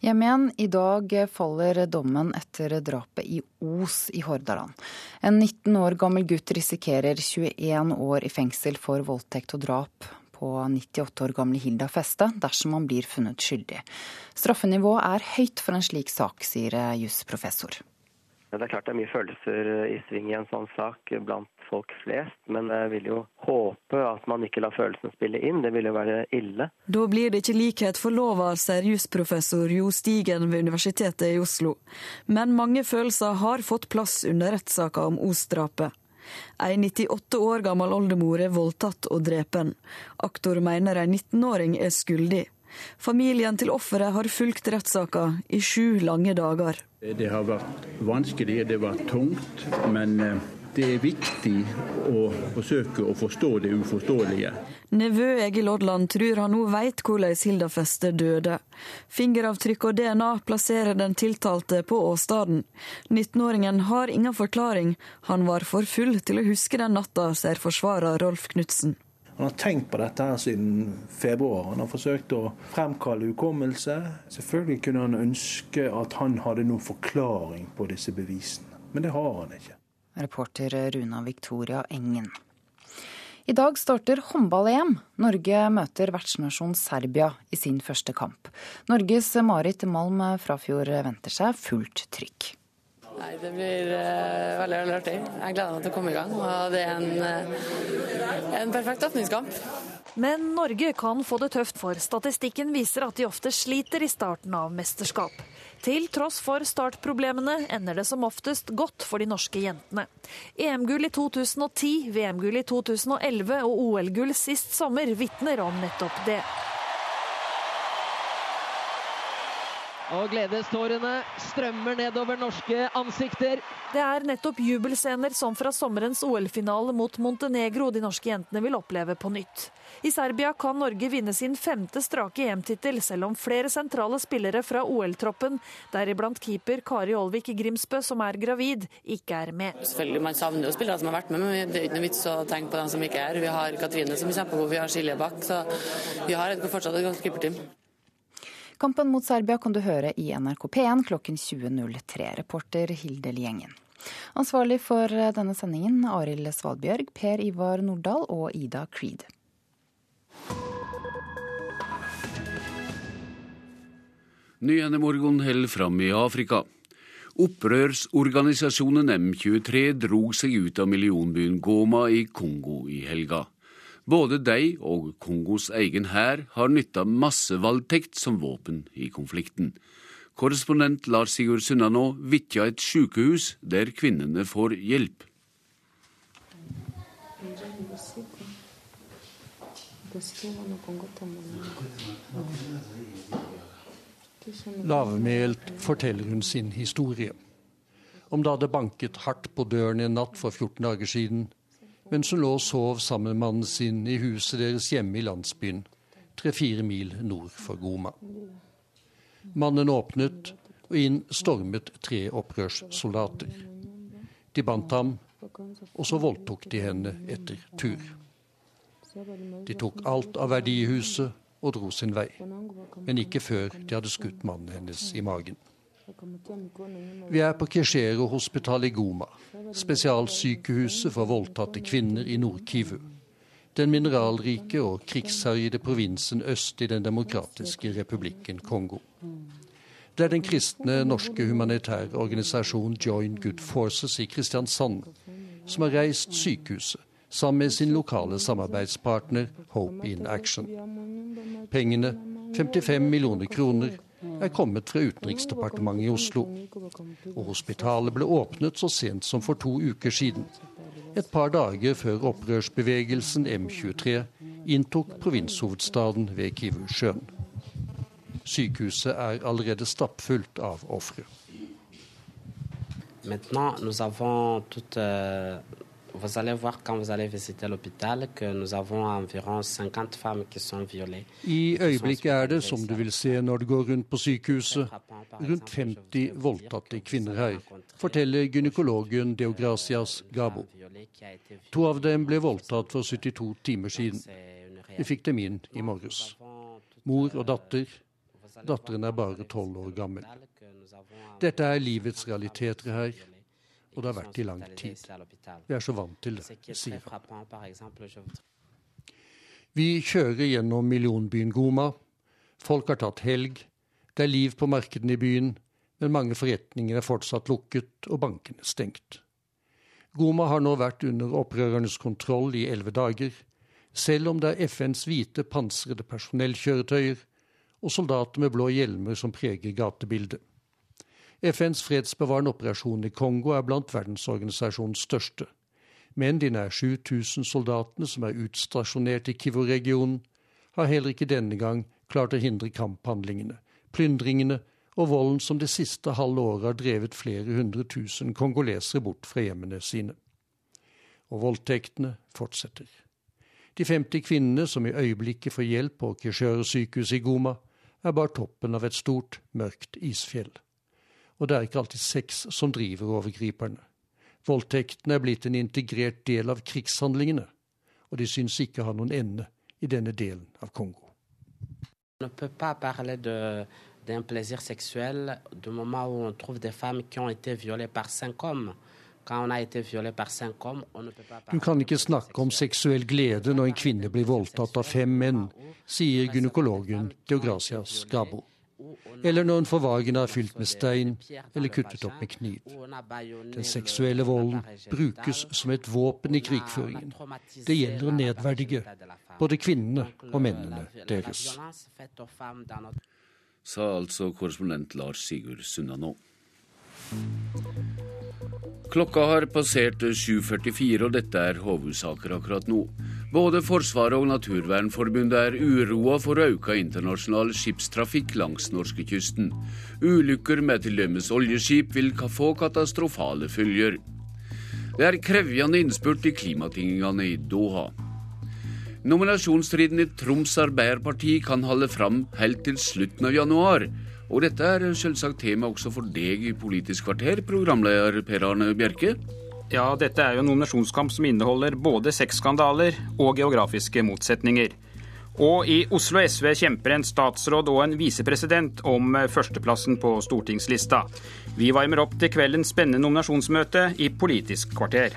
Hjem igjen. I dag faller dommen etter drapet i Os i Hordaland. En 19 år gammel gutt risikerer 21 år i fengsel for voldtekt og drap på 98 år gamle Hilda Feste dersom han blir funnet skyldig. Straffenivået er høyt for en slik sak, sier jusprofessor. Det er klart det er mye følelser i sving i en sånn sak blant folk flest, men jeg vil jo håpe at man ikke lar følelsene spille inn. Det vil jo være ille. Da blir det ikke likhet for lova, sier jusprofessor Jo Stigen ved Universitetet i Oslo. Men mange følelser har fått plass under rettssaka om Os-drapet. Ei 98 år gammel oldemor er voldtatt og drepen. Aktor mener ei 19-åring er skyldig. Familien til offeret har fulgt rettssaka i sju lange dager. Det har vært vanskelig, det har vært tungt, men eh, det er viktig å forsøke å forstå det uforståelige. Nevø Egil Odland tror han nå veit hvordan Hilda Feste døde. Fingeravtrykk og DNA plasserer den tiltalte på åstedet. 19-åringen har ingen forklaring. Han var for full til å huske den natta, sier forsvarer Rolf Knutsen. Han har tenkt på dette her siden februar. Han har forsøkt å fremkalle hukommelse. Selvfølgelig kunne han ønske at han hadde noen forklaring på disse bevisene, men det har han ikke. Reporter Runa Victoria Engen. I dag starter håndball-EM. Norge møter vertsnasjon Serbia i sin første kamp. Norges Marit Malm Frafjord venter seg fullt trykk. Nei, Det blir uh, veldig veldig artig. Jeg gleder meg til å komme i gang. og Det er en, uh, en perfekt åpningskamp. Men Norge kan få det tøft, for statistikken viser at de ofte sliter i starten av mesterskap. Til tross for startproblemene ender det som oftest godt for de norske jentene. EM-gull i 2010, VM-gull i 2011 og OL-gull sist sommer vitner om nettopp det. Og gledestårene strømmer nedover norske ansikter. Det er nettopp jubelscener som fra sommerens OL-finale mot Montenegro de norske jentene vil oppleve på nytt. I Serbia kan Norge vinne sin femte strake EM-tittel, selv om flere sentrale spillere fra OL-troppen, deriblant keeper Kari Olvik Grimsbø, som er gravid, ikke er med. Selvfølgelig, Man savner jo spillere som har vært med, men det er ikke noe vits å tenke på dem som ikke er. Vi har Katrine som er kjempegod, vi har Silje Bakk, så vi har fortsatt et godt keeperteam. Kampen mot Serbia kan du høre i NRK P1 klokken 20.03. Reporter Hilde Liengen. Ansvarlig for denne sendingen Arild Svalbjørg, Per Ivar Nordahl og Ida Creed. Nyhendemorgon holder fram i Afrika. Opprørsorganisasjonen M23 drog seg ut av millionbyen Goma i Kongo i helga. Både de og Kongos egen hær har nytta massevoldtekt som våpen i konflikten. Korrespondent Lars Sigurd Sunnanå vitja et sykehus der kvinnene får hjelp. Lavmælt forteller hun sin historie. Om da det banket hardt på døren en natt for 14 dager siden, mens hun lå og sov sammen med mannen sin i huset deres hjemme i landsbyen, tre-fire mil nord for Goma. Mannen åpnet, og inn stormet tre opprørssoldater. De bandt ham, og så voldtok de henne etter tur. De tok alt av verdi i huset og dro sin vei, men ikke før de hadde skutt mannen hennes i magen. Vi er på Keshero hospital i Goma, spesialsykehuset for voldtatte kvinner i Nord-Kivu. Den mineralrike og krigsherjede provinsen øst i Den demokratiske republikken Kongo. Det er den kristne norske humanitære organisasjonen Join Good Forces i Kristiansand som har reist sykehuset sammen med sin lokale samarbeidspartner Hope in Action. Pengene, 55 millioner kroner, er kommet fra Utenriksdepartementet i Oslo. Og hospitalet ble åpnet så sent som for to uker siden. Et par dager før opprørsbevegelsen M23 inntok provinshovedstaden ved Kivusjøen. Sykehuset er allerede stappfullt av ofre. Maintenant, nous avons toute euh, Vous allez voir quand vous allez visiter l'hôpital que nous avons environ 50 femmes qui sont violées. I øyeblikket er det, som du vil se når du går rundt på sykehuset, rundt 50 voldtatte kvinner her, forteller gynekologen Deogracias Gabo. To av dem ble voldtatt for 72 timer siden. Vi fikk dem inn i morges. Mor og datter. Datteren er bare tolv år gammel. Dette er livets realiteter her og det har vært i lang tid. Vi er så vant til det, sier han. Vi kjører gjennom millionbyen Goma. Folk har tatt helg. Det er liv på markedene i byen, men mange forretninger er fortsatt lukket og bankene stengt. Goma har nå vært under opprørernes kontroll i elleve dager, selv om det er FNs hvite pansrede personellkjøretøyer og soldater med blå hjelmer som preger gatebildet. FNs fredsbevarende operasjon i Kongo er blant verdensorganisasjonens største. Men de nær 7000 soldatene som er utstasjonert i Kivu-regionen, har heller ikke denne gang klart å hindre kamphandlingene, plyndringene og volden som det siste halve året har drevet flere hundre tusen kongolesere bort fra hjemmene sine. Og voldtektene fortsetter. De 50 kvinnene som i øyeblikket får hjelp på Kishøre sykehus i Goma, er bare toppen av et stort, mørkt isfjell. Og det er ikke alltid sex som driver overgriperne. Voldtektene er blitt en integrert del av krigshandlingene, og de syns ikke å ha noen ende i denne delen av Kongo. d'un plaisir sexuel du moment où on trouve des femmes qui ont été violées par cinq hommes. Du kan ikke snakke om seksuell glede når en kvinne blir voldtatt av fem menn, sier gynekologen Deogracias Gabo. Eller når en får vagina fylt med stein eller kuttet opp med kniv. Den seksuelle volden brukes som et våpen i krigføringen. Det gjelder å nedverdige både kvinnene og mennene deres. Sa altså korrespondent Lars Sigurd Sunna nå. Klokka har passert 7.44, og dette er hovedsaker akkurat nå. Både Forsvaret og Naturvernforbundet er uroa for auka internasjonal skipstrafikk langs norskekysten. Ulykker med til dømes oljeskip vil få katastrofale følger. Det er krevjende innspurt i klimatingene i Doha. Nominasjonsstriden i Troms Arbeiderparti kan holde fram helt til slutten av januar. Og dette er selvsagt tema også for deg i Politisk kvarter, programleder Per Arne Bjerke. Ja, dette er jo en nominasjonskamp som inneholder både sexskandaler og geografiske motsetninger. Og i Oslo SV kjemper en statsråd og en visepresident om førsteplassen på stortingslista. Vi varmer opp til kveldens spennende nominasjonsmøte i Politisk kvarter.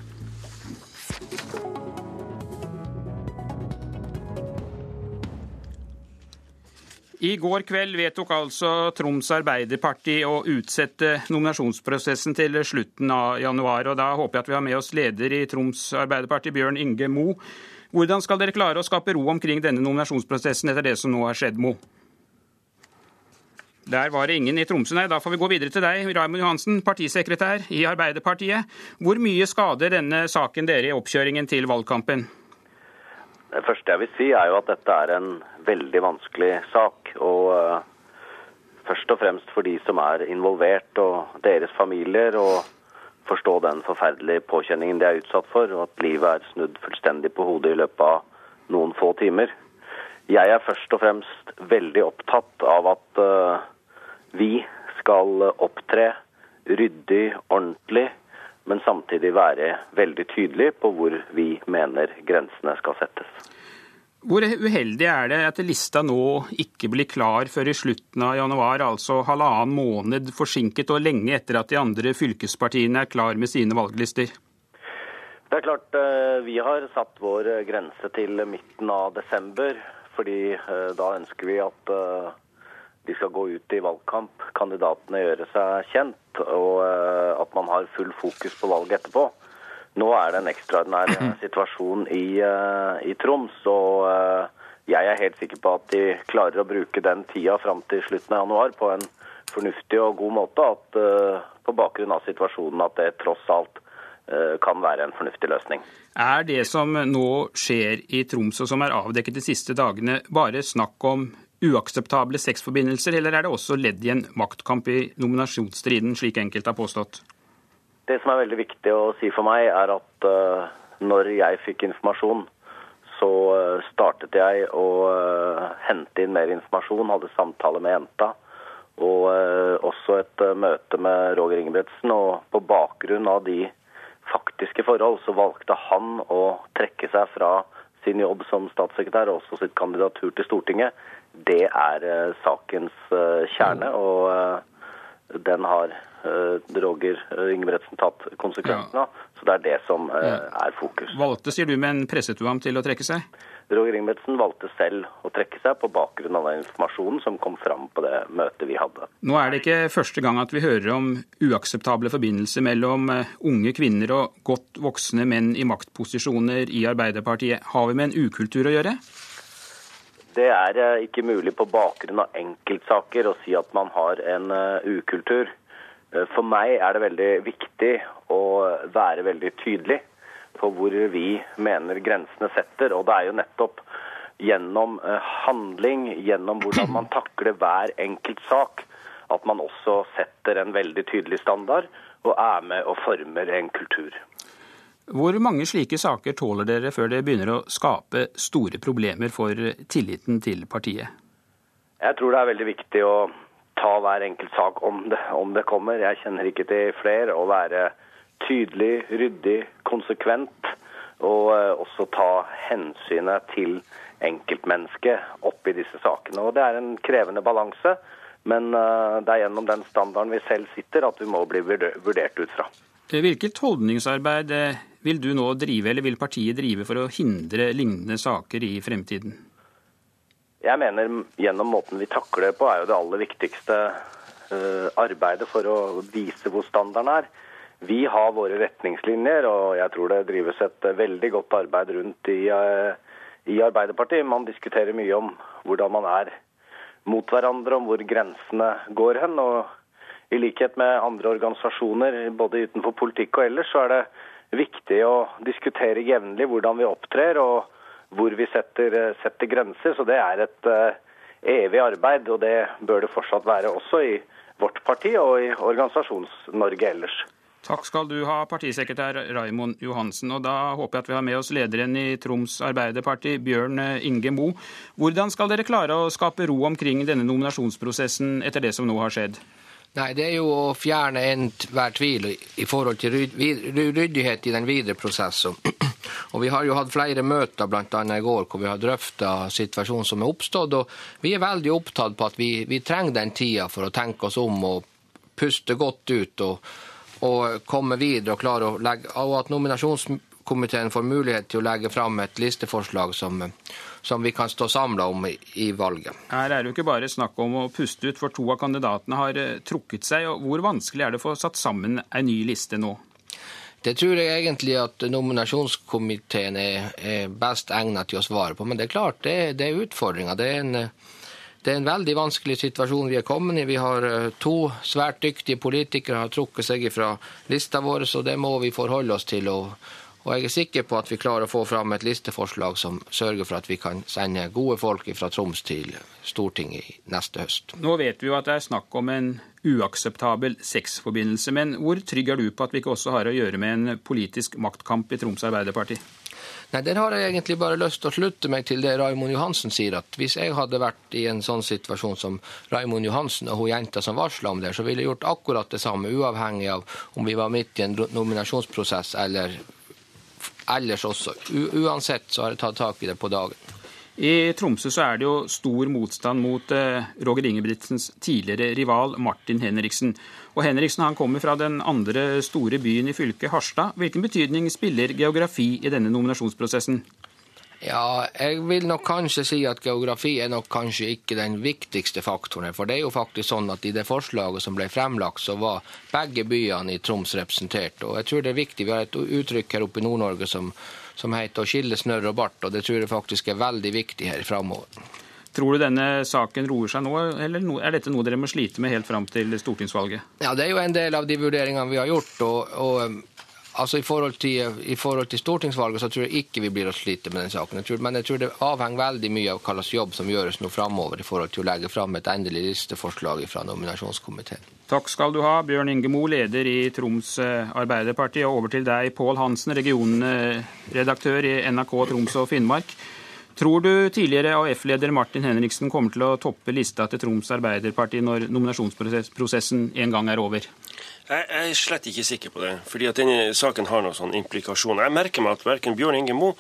I går kveld vedtok altså Troms Arbeiderparti å utsette nominasjonsprosessen til slutten av januar. og Da håper jeg at vi har med oss leder i Troms Arbeiderparti, Bjørn Inge Mo. Hvordan skal dere klare å skape ro omkring denne nominasjonsprosessen etter det som nå har skjedd, Mo? Der var det ingen i Tromsø, nei. Da får vi gå videre til deg, Raymond Johansen, partisekretær i Arbeiderpartiet. Hvor mye skader denne saken dere i oppkjøringen til valgkampen? Det første jeg vil si, er jo at dette er en veldig vanskelig sak. Og uh, først og fremst for de som er involvert og deres familier. Og forstå den forferdelige påkjenningen de er utsatt for, og at livet er snudd fullstendig på hodet i løpet av noen få timer. Jeg er først og fremst veldig opptatt av at uh, vi skal opptre ryddig, ordentlig men samtidig være veldig tydelig på hvor vi mener grensene skal settes. Hvor uheldig er det at lista nå ikke blir klar før i slutten av januar, altså halvannen måned forsinket og lenge etter at de andre fylkespartiene er klar med sine valglister? Det er klart eh, Vi har satt vår grense til midten av desember, fordi eh, da ønsker vi at eh, de skal gå ut i valgkamp, kandidatene gjøre seg kjent, og eh, at man har full fokus på valget etterpå. Nå er det en ekstraordinær eh, situasjon i, eh, i, Troms, og jeg er helt sikker på at de klarer å bruke den tida fram til slutten av januar på en fornuftig og god måte. At på bakgrunn av situasjonen at det tross alt kan være en fornuftig løsning. Er det som nå skjer i Troms og som er avdekket de siste dagene, bare snakk om uakseptable sexforbindelser, eller er det også ledd i en maktkamp i nominasjonsstriden, slik enkelte har påstått? Det som er veldig viktig å si for meg, er at uh, når jeg fikk informasjon, så uh, startet jeg å uh, hente inn mer informasjon, hadde samtale med jenta. Og også et møte med Roger Ingebrigtsen. Og på bakgrunn av de faktiske forhold, så valgte han å trekke seg fra sin jobb som statssekretær og også sitt kandidatur til Stortinget det er uh, sakens uh, kjerne. og uh, den har Roger Ingebretsen tatt konsekvensen av. Ja. Så det er det som er fokus. Valgte, sier du, men presset du ham til å trekke seg? Roger Ingebretsen valgte selv å trekke seg på bakgrunn av den informasjonen som kom fram på det møtet vi hadde. Nå er det ikke første gang at vi hører om uakseptable forbindelser mellom unge kvinner og godt voksne menn i maktposisjoner i Arbeiderpartiet. Har vi med en ukultur å gjøre? Det er eh, ikke mulig på bakgrunn av enkeltsaker å si at man har en eh, ukultur. Eh, for meg er det veldig viktig å være veldig tydelig på hvor vi mener grensene setter. Og det er jo nettopp gjennom handling, gjennom hvordan man takler hver enkelt sak, at man også setter en veldig tydelig standard og er med og former en kultur. Hvor mange slike saker tåler dere før det begynner å skape store problemer for tilliten til partiet? Jeg tror det er veldig viktig å ta hver enkelt sak om det, om det kommer. Jeg kjenner ikke til flere. Å være tydelig, ryddig, konsekvent. Og eh, også ta hensynet til enkeltmennesket oppi disse sakene. Og Det er en krevende balanse, men eh, det er gjennom den standarden vi selv sitter at vi må bli vurdert ut fra. Hvilket holdningsarbeid vil du nå drive, eller vil partiet drive for å hindre lignende saker i fremtiden? Jeg mener gjennom måten vi takler det på, er jo det aller viktigste uh, arbeidet for å vise hvor standarden er. Vi har våre retningslinjer, og jeg tror det drives et veldig godt arbeid rundt i, i Arbeiderpartiet. Man diskuterer mye om hvordan man er mot hverandre, om hvor grensene går hen. og I likhet med andre organisasjoner både utenfor politikk og ellers, så er det viktig å diskutere jevnlig hvordan vi opptrer og hvor vi setter, setter, grenser. Så det er et uh, evig arbeid, og det bør det fortsatt være også i vårt parti og i Organisasjons-Norge ellers. Takk skal du ha, partisekretær Raimond Johansen. Og da håper jeg at vi har med oss lederen i Troms Arbeiderparti, Bjørn Inge Mo. Hvordan skal dere klare å skape ro omkring denne nominasjonsprosessen etter det som nå har skjedd? Nei, Det er jo å fjerne enhver tvil i forhold til ryddighet i den videre prosessen. Og Vi har jo hatt flere møter, bl.a. i går, hvor vi har drøfta situasjonen som er oppstått. og Vi er veldig opptatt på at vi, vi trenger den tida for å tenke oss om og puste godt ut og, og komme videre. Og klare å legge, og at nominasjonskomiteen får mulighet til å legge fram et listeforslag som som vi kan stå samla om i, valget. Her er det jo ikke bare snakk om å puste ut, for to av kandidatene har uh, trukket seg. og Hvor vanskelig er det å få satt sammen en ny liste nå? Det tror jeg egentlig at nominasjonskomiteen er, er best egnet til å svare på. Men det er klart, det, det er utfordringer. Det er, en, det er en veldig vanskelig situasjon vi er kommet i. Vi har eh, to svært dyktige politikere har trukket seg fra lista vår, så det må vi forholde oss til. og og jeg er sikker på at vi klarer å få fram et listeforslag som sørger for at vi kan sende gode folk fra Troms til Stortinget neste høst. Nå vet vi jo at det er snakk om en uakseptabel sexforbindelse, men hvor trygg er du på at vi ikke også har å gjøre med en politisk maktkamp i Troms Arbeiderparti? Nei, Der har jeg egentlig bare lyst til å slutte meg til det Raimond Johansen sier. at Hvis jeg hadde vært i en sånn situasjon som Raimond Johansen og hun jenta som varsla om det, så ville jeg gjort akkurat det samme, uavhengig av om vi var midt i en nominasjonsprosess eller ellers også. U uansett så har jeg tatt tak i det på dagen. I Tromsø så er det jo stor motstand mot eh, Roger Ingebrigtsens tidligere rival Martin Henriksen. Og Henriksen han kommer fra den andre store byen i fylket, Harstad. Hvilken betydning spiller geografi i denne nominasjonsprosessen? Ja, jeg vil nok kanskje si at geografi er nok kanskje ikke den viktigste faktoren. For det er jo faktisk sånn at i det forslaget som ble fremlagt, så var begge byene i Troms representert. Og jeg tror det er viktig. Vi har et uttrykk her oppe i Nord-Norge som, som heter å skille snørr og bart, og det tror jeg faktisk er veldig viktig her framover. Tror du denne saken roer seg nå, eller er dette noe dere må slite med helt fram til stortingsvalget? Ja, Det er jo en del av de vurderingene vi har gjort. og, og Altså i forhold, til, I forhold, til, stortingsvalget så tror jeg ikke vi blir å slite med den saken. Jeg tror, men jeg tror det avhenger veldig mye av hva slags jobb som gjøres nå framover i forhold til å legge fram et endelig listeforslag fra nominasjonskomiteen. Takk skal du ha, Bjørn Inge Mo, leder i Troms eh, Arbeiderparti. Og over til deg, Pål Hansen, regionredaktør i NRK Troms og Finnmark. Tror du tidligere AUF-leder Martin Henriksen kommer til å toppe lista til Troms Arbeiderparti når nominasjonsprosessen en gang er over? Jeg er slett ikke sikker på det, fordi at denne saken har noen sånn implikasjoner. Jeg merker meg at verken Bjørn Inge Moe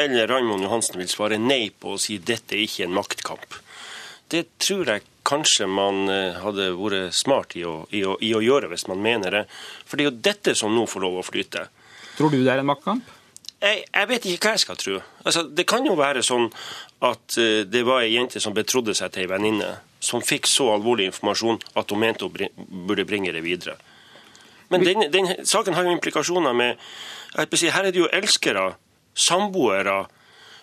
eller Raymond Johansen vil svare nei på å si dette er ikke en maktkamp. Det tror jeg kanskje man eh, hadde vært smart i å, i, å, i å, gjøre, hvis man mener det. For det er jo dette som nå får lov å flyte. Tror du det er en maktkamp? Jeg, jeg vet ikke hva jeg skal tro. Altså, det kan jo være sånn at uh, det var ei jente som betrodde seg til ei venninne, som fikk så alvorlig informasjon at hun mente hun burde bringe det videre. Men den, den, saken har jo implikasjoner med si, Her er det jo elskere, samboere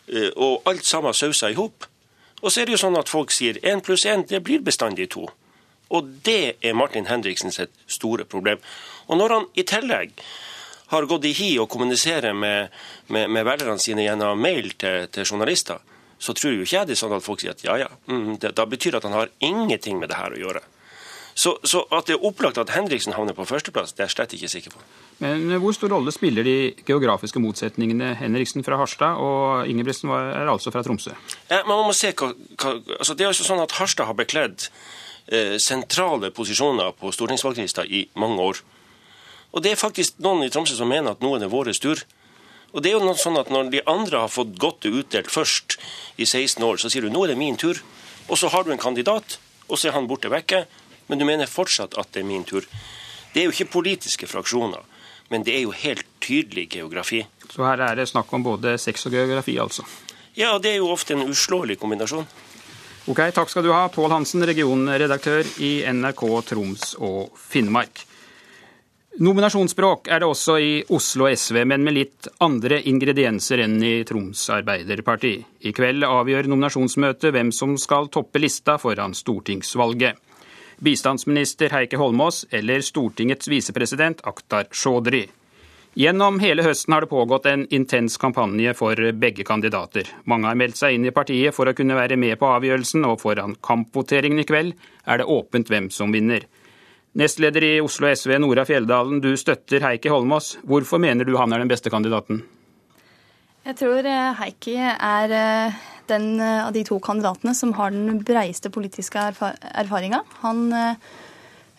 eh, og alt sammen sausa i hop. Og så er det jo sånn at folk sier én pluss én, det blir bestandig to. Og det er Martin Henriksen sitt store problem. Og når han i tillegg har gått i hi og kommuniserer med, med, med velgerne sine gjennom mail til, til, journalister, så tror jo ikke jeg det er sånn at folk sier at ja, ja, mm, det, da betyr det at han har ingenting med det her å gjøre. Så, så, at det er opplagt at Henriksen havner på førsteplass, det er jeg slett ikke sikker på. Men hvor stor rolle spiller de geografiske motsetningene? Henriksen fra Harstad og Ingebrigtsen er altså fra Tromsø. Ja, man må se hva, hva altså Det er jo sånn at Harstad har bekledd eh, sentrale posisjoner på stortingsvalglista i mange år. Og det er faktisk noen i Tromsø som mener at nå er det vår tur. Og det er jo noe sånn at Når de andre har fått godtet utdelt først i 16 år, så sier du nå er det min tur. Og så har du en kandidat, og så er han borte vekke men du mener fortsatt at det er min tur. Det er jo ikke politiske fraksjoner. men det er jo helt tydelig geografi. Så her er det snakk om både sex og geografi, altså? Ja, det er jo ofte en uslåelig kombinasjon. Ok, Takk skal du ha, Pål Hansen, regionredaktør i NRK Troms og Finnmark. Nominasjonsspråk er det også i Oslo SV, men med litt andre ingredienser enn i Troms Arbeiderparti. I kveld avgjør nominasjonsmøtet hvem som skal toppe lista foran stortingsvalget. Bistandsminister Heike Holmås eller Stortingets visepresident Akhtar Chaudhry. Gjennom hele høsten har det pågått en intens kampanje for begge kandidater. Mange har meldt seg inn i partiet for å kunne være med på avgjørelsen, og foran kampvoteringen i kveld er det åpent hvem som vinner. Nestleder i Oslo SV, Nora Fjelldalen, du støtter Heikki Holmås. Hvorfor mener du han er den beste kandidaten? Jeg tror eh, Heikki er eh, den eh, av de to kandidatene som har den breiste politiske erfaringa. Han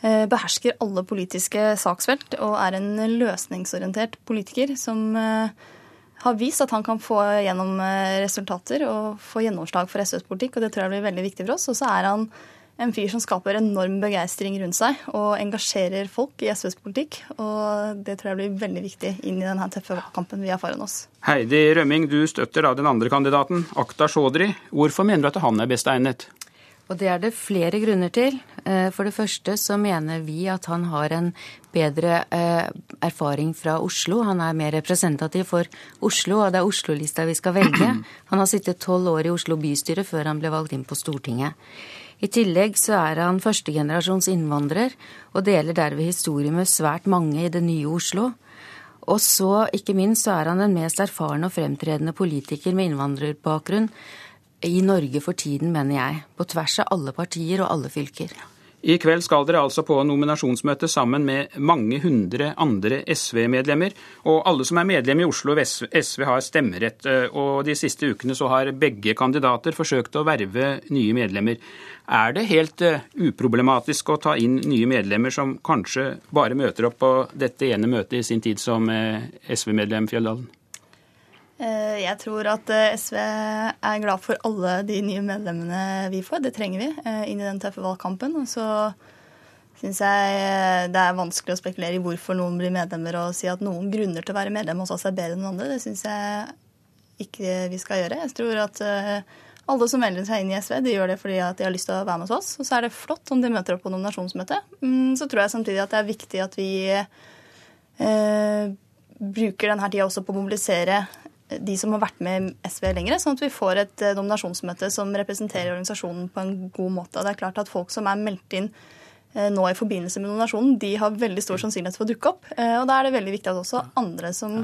behersker alle politiske saksfelt og er en løsningsorientert politiker som har vist at han kan få gjennom resultater og få gjennomslag for SVs politikk, og det tror jeg blir veldig viktig for oss. Og så er han en fyr som skaper enorm begeistring rundt seg og engasjerer folk i SVs politikk. Og det tror jeg blir veldig viktig inn i denne tøffe kampen vi har foran oss. Heidi Rømming, du støtter da den andre kandidaten, Akta Chaudhry. Hvorfor mener du at han er best egnet? Og Det er det flere grunner til. Eh, for det første så mener vi at han har en bedre eh, erfaring fra Oslo. Han er mer representativ for Oslo, og det er Oslo-lista vi skal velge. Han har sittet tolv år i Oslo bystyre før han ble valgt inn på Stortinget. I tillegg så er han førstegenerasjons innvandrer, og deler derved historie med svært mange i det nye Oslo. Og så, ikke minst, så er han den mest erfarne og fremtredende politiker med innvandrerbakgrunn i Norge for tiden, mener jeg. På tvers av alle partier og alle fylker. I kveld skal dere altså på nominasjonsmøte sammen med mange hundre andre SV-medlemmer. Og alle som er medlem i Oslo SV har stemmerett. Og de siste ukene så har begge kandidater forsøkt å verve nye medlemmer. Er det helt eh, uproblematisk å ta inn nye medlemmer som kanskje bare møter opp på dette ene møtet i sin tid som eh, SV-medlem, Fjelldalen? Eh, jeg tror at eh, SV er glad for alle de nye medlemmene vi får. Det trenger vi eh, inn i den tøffe valgkampen. Og så syns jeg det er vanskelig å spekulere i hvorfor noen blir medlemmer og si at noen grunner til å være medlem hos oss er bedre enn andre. Det syns jeg ikke vi skal gjøre. Jeg tror at alle som melder seg inn i SV, de gjør det fordi de har lyst til å være med hos oss. Og så er det flott om de møter opp på nominasjonsmøtet. Mm, så tror jeg samtidig at det er viktig at vi eh, bruker denne tida også på å mobilisere de som har vært med SV lenger, sånn at vi får et eh, nominasjonsmøte som representerer organisasjonen på en god måte. Det er klart at folk som er meldt inn eh, nå i forbindelse med nominasjonen, de har veldig stor sannsynlighet for å dukke opp. Eh, og da er det veldig viktig at også andre som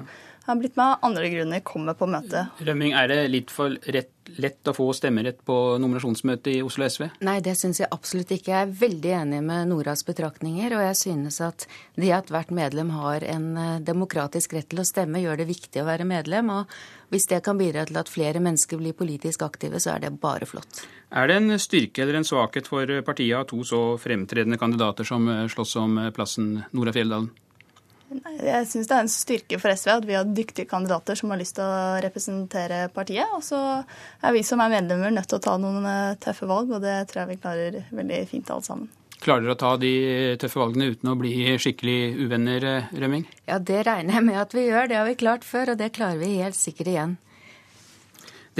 har blitt med av andre grunner, kommer på møtet. Rømming, er det litt for rett, lett å få stemmerett på nominasjonsmøtet i Oslo SV? Nei, det syns jeg absolutt ikke. Jeg er veldig enig med Noras betraktninger, og jeg synes at det at hvert medlem har en eh, demokratisk rett til å stemme, gjør det viktig å være medlem. og hvis det kan bidra til at flere mennesker blir politisk aktive, så er det bare flott. Er det en styrke eller en svakhet for partiet å ha to så fremtredende kandidater som eh, slåss om eh, plassen Nora Fjelldalen? Jeg syns det er en styrke for SV at vi har dyktige kandidater som har lyst til å representere partiet. Og så er vi som er medlemmer nødt til å ta noen eh, tøffe valg, og det tror jeg vi klarer veldig fint alle sammen. Klarer dere å ta de tøffe valgene uten å bli skikkelig uvenner, eh, Rømming? Ja, det regner jeg med at vi gjør. Det har vi klart før, og det klarer vi helt sikkert igjen.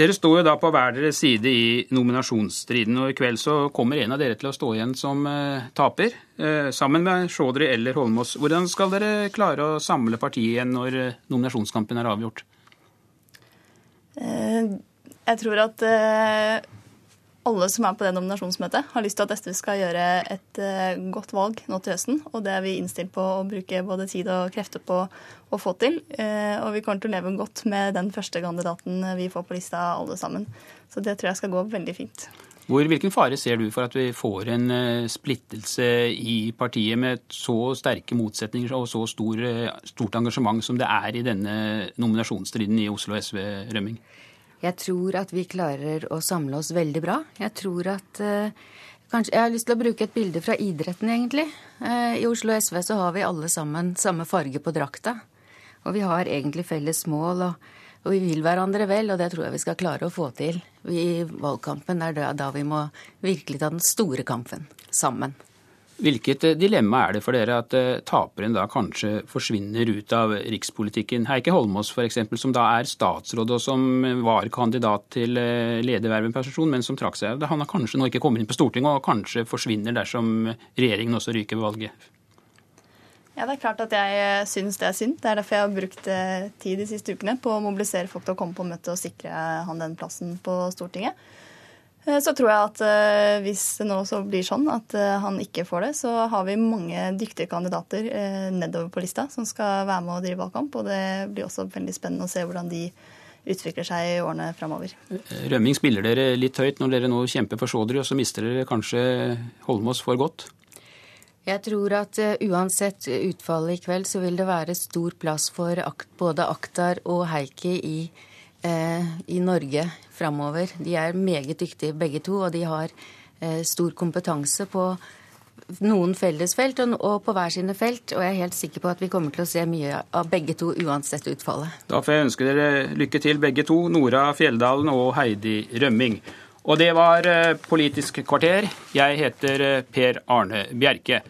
Dere står jo da på hver deres side i nominasjonsstriden, og i kveld så kommer en av dere til å stå igjen som eh, taper, eh, sammen med Chaudhry eller Holmås. Hvordan skal dere klare å samle partiet igjen når eh, nominasjonskampen er avgjort? jeg tror at alle som er på det nominasjonsmøtet, har lyst til at SV skal gjøre et uh, godt valg nå til høsten. Og det er vi innstilt på å bruke både tid og krefter på å få til. Uh, og vi kommer til å leve godt med den første kandidaten vi får på lista alle sammen. Så det tror jeg skal gå veldig fint. Hvor, hvilken fare ser du for at vi får en uh, splittelse i partiet med så sterke motsetninger og så stor, stort engasjement som det er i denne nominasjonsstriden i Oslo SV, Rømming? Jeg tror at vi klarer å samle oss veldig bra. Jeg tror at uh, kanskje, Jeg har lyst til å bruke et bilde fra idretten, egentlig. Uh, I Oslo SV så har vi alle sammen samme farge på drakta. Og vi har egentlig felles mål, og, og, vi vil hverandre vel, og det tror jeg vi skal klare å få til. I valgkampen er det da vi må virkelig ta den store kampen sammen. Hvilket eh, dilemma er det for dere at uh, taperen da kanskje forsvinner ut av rikspolitikken? Heike Holmås f.eks., som da er statsråd og som var kandidat til ledervervet person, men som trakk seg. Han har kanskje nå ikke kommet inn på Stortinget og kanskje forsvinner dersom regjeringen også ryker ved valget? Ja, Det er klart at jeg syns det er synd. Det er derfor jeg har brukt tid de siste ukene på å mobilisere folk til å komme på møte og sikre han den plassen på Stortinget. Eh, så tror jeg at eh, hvis det nå så blir sånn at eh, han ikke får det, så har vi mange dyktige kandidater nedover på lista som skal være med og drive valgkamp. Og det blir også veldig spennende å se hvordan de utvikler seg i årene framover. Rømming, spiller dere litt høyt når dere nå kjemper for Sjådry, og så mister dere kanskje Holmås for godt? Jeg tror at uansett utfallet i kveld, så vil det være stor plass for både Akhtar og Heikki i i Norge framover. De er meget dyktige begge to, og de har eh, stor kompetanse på noen fellesfelt og på hver sine felt. Og jeg er helt sikker på at vi kommer til å se mye av begge to uansett utfallet. Da får jeg ønske dere lykke til begge to, Nora Fjelldalen og Heidi Rømming. Og det var eh, Politisk kvarter. Jeg heter Per Arne Bjerke.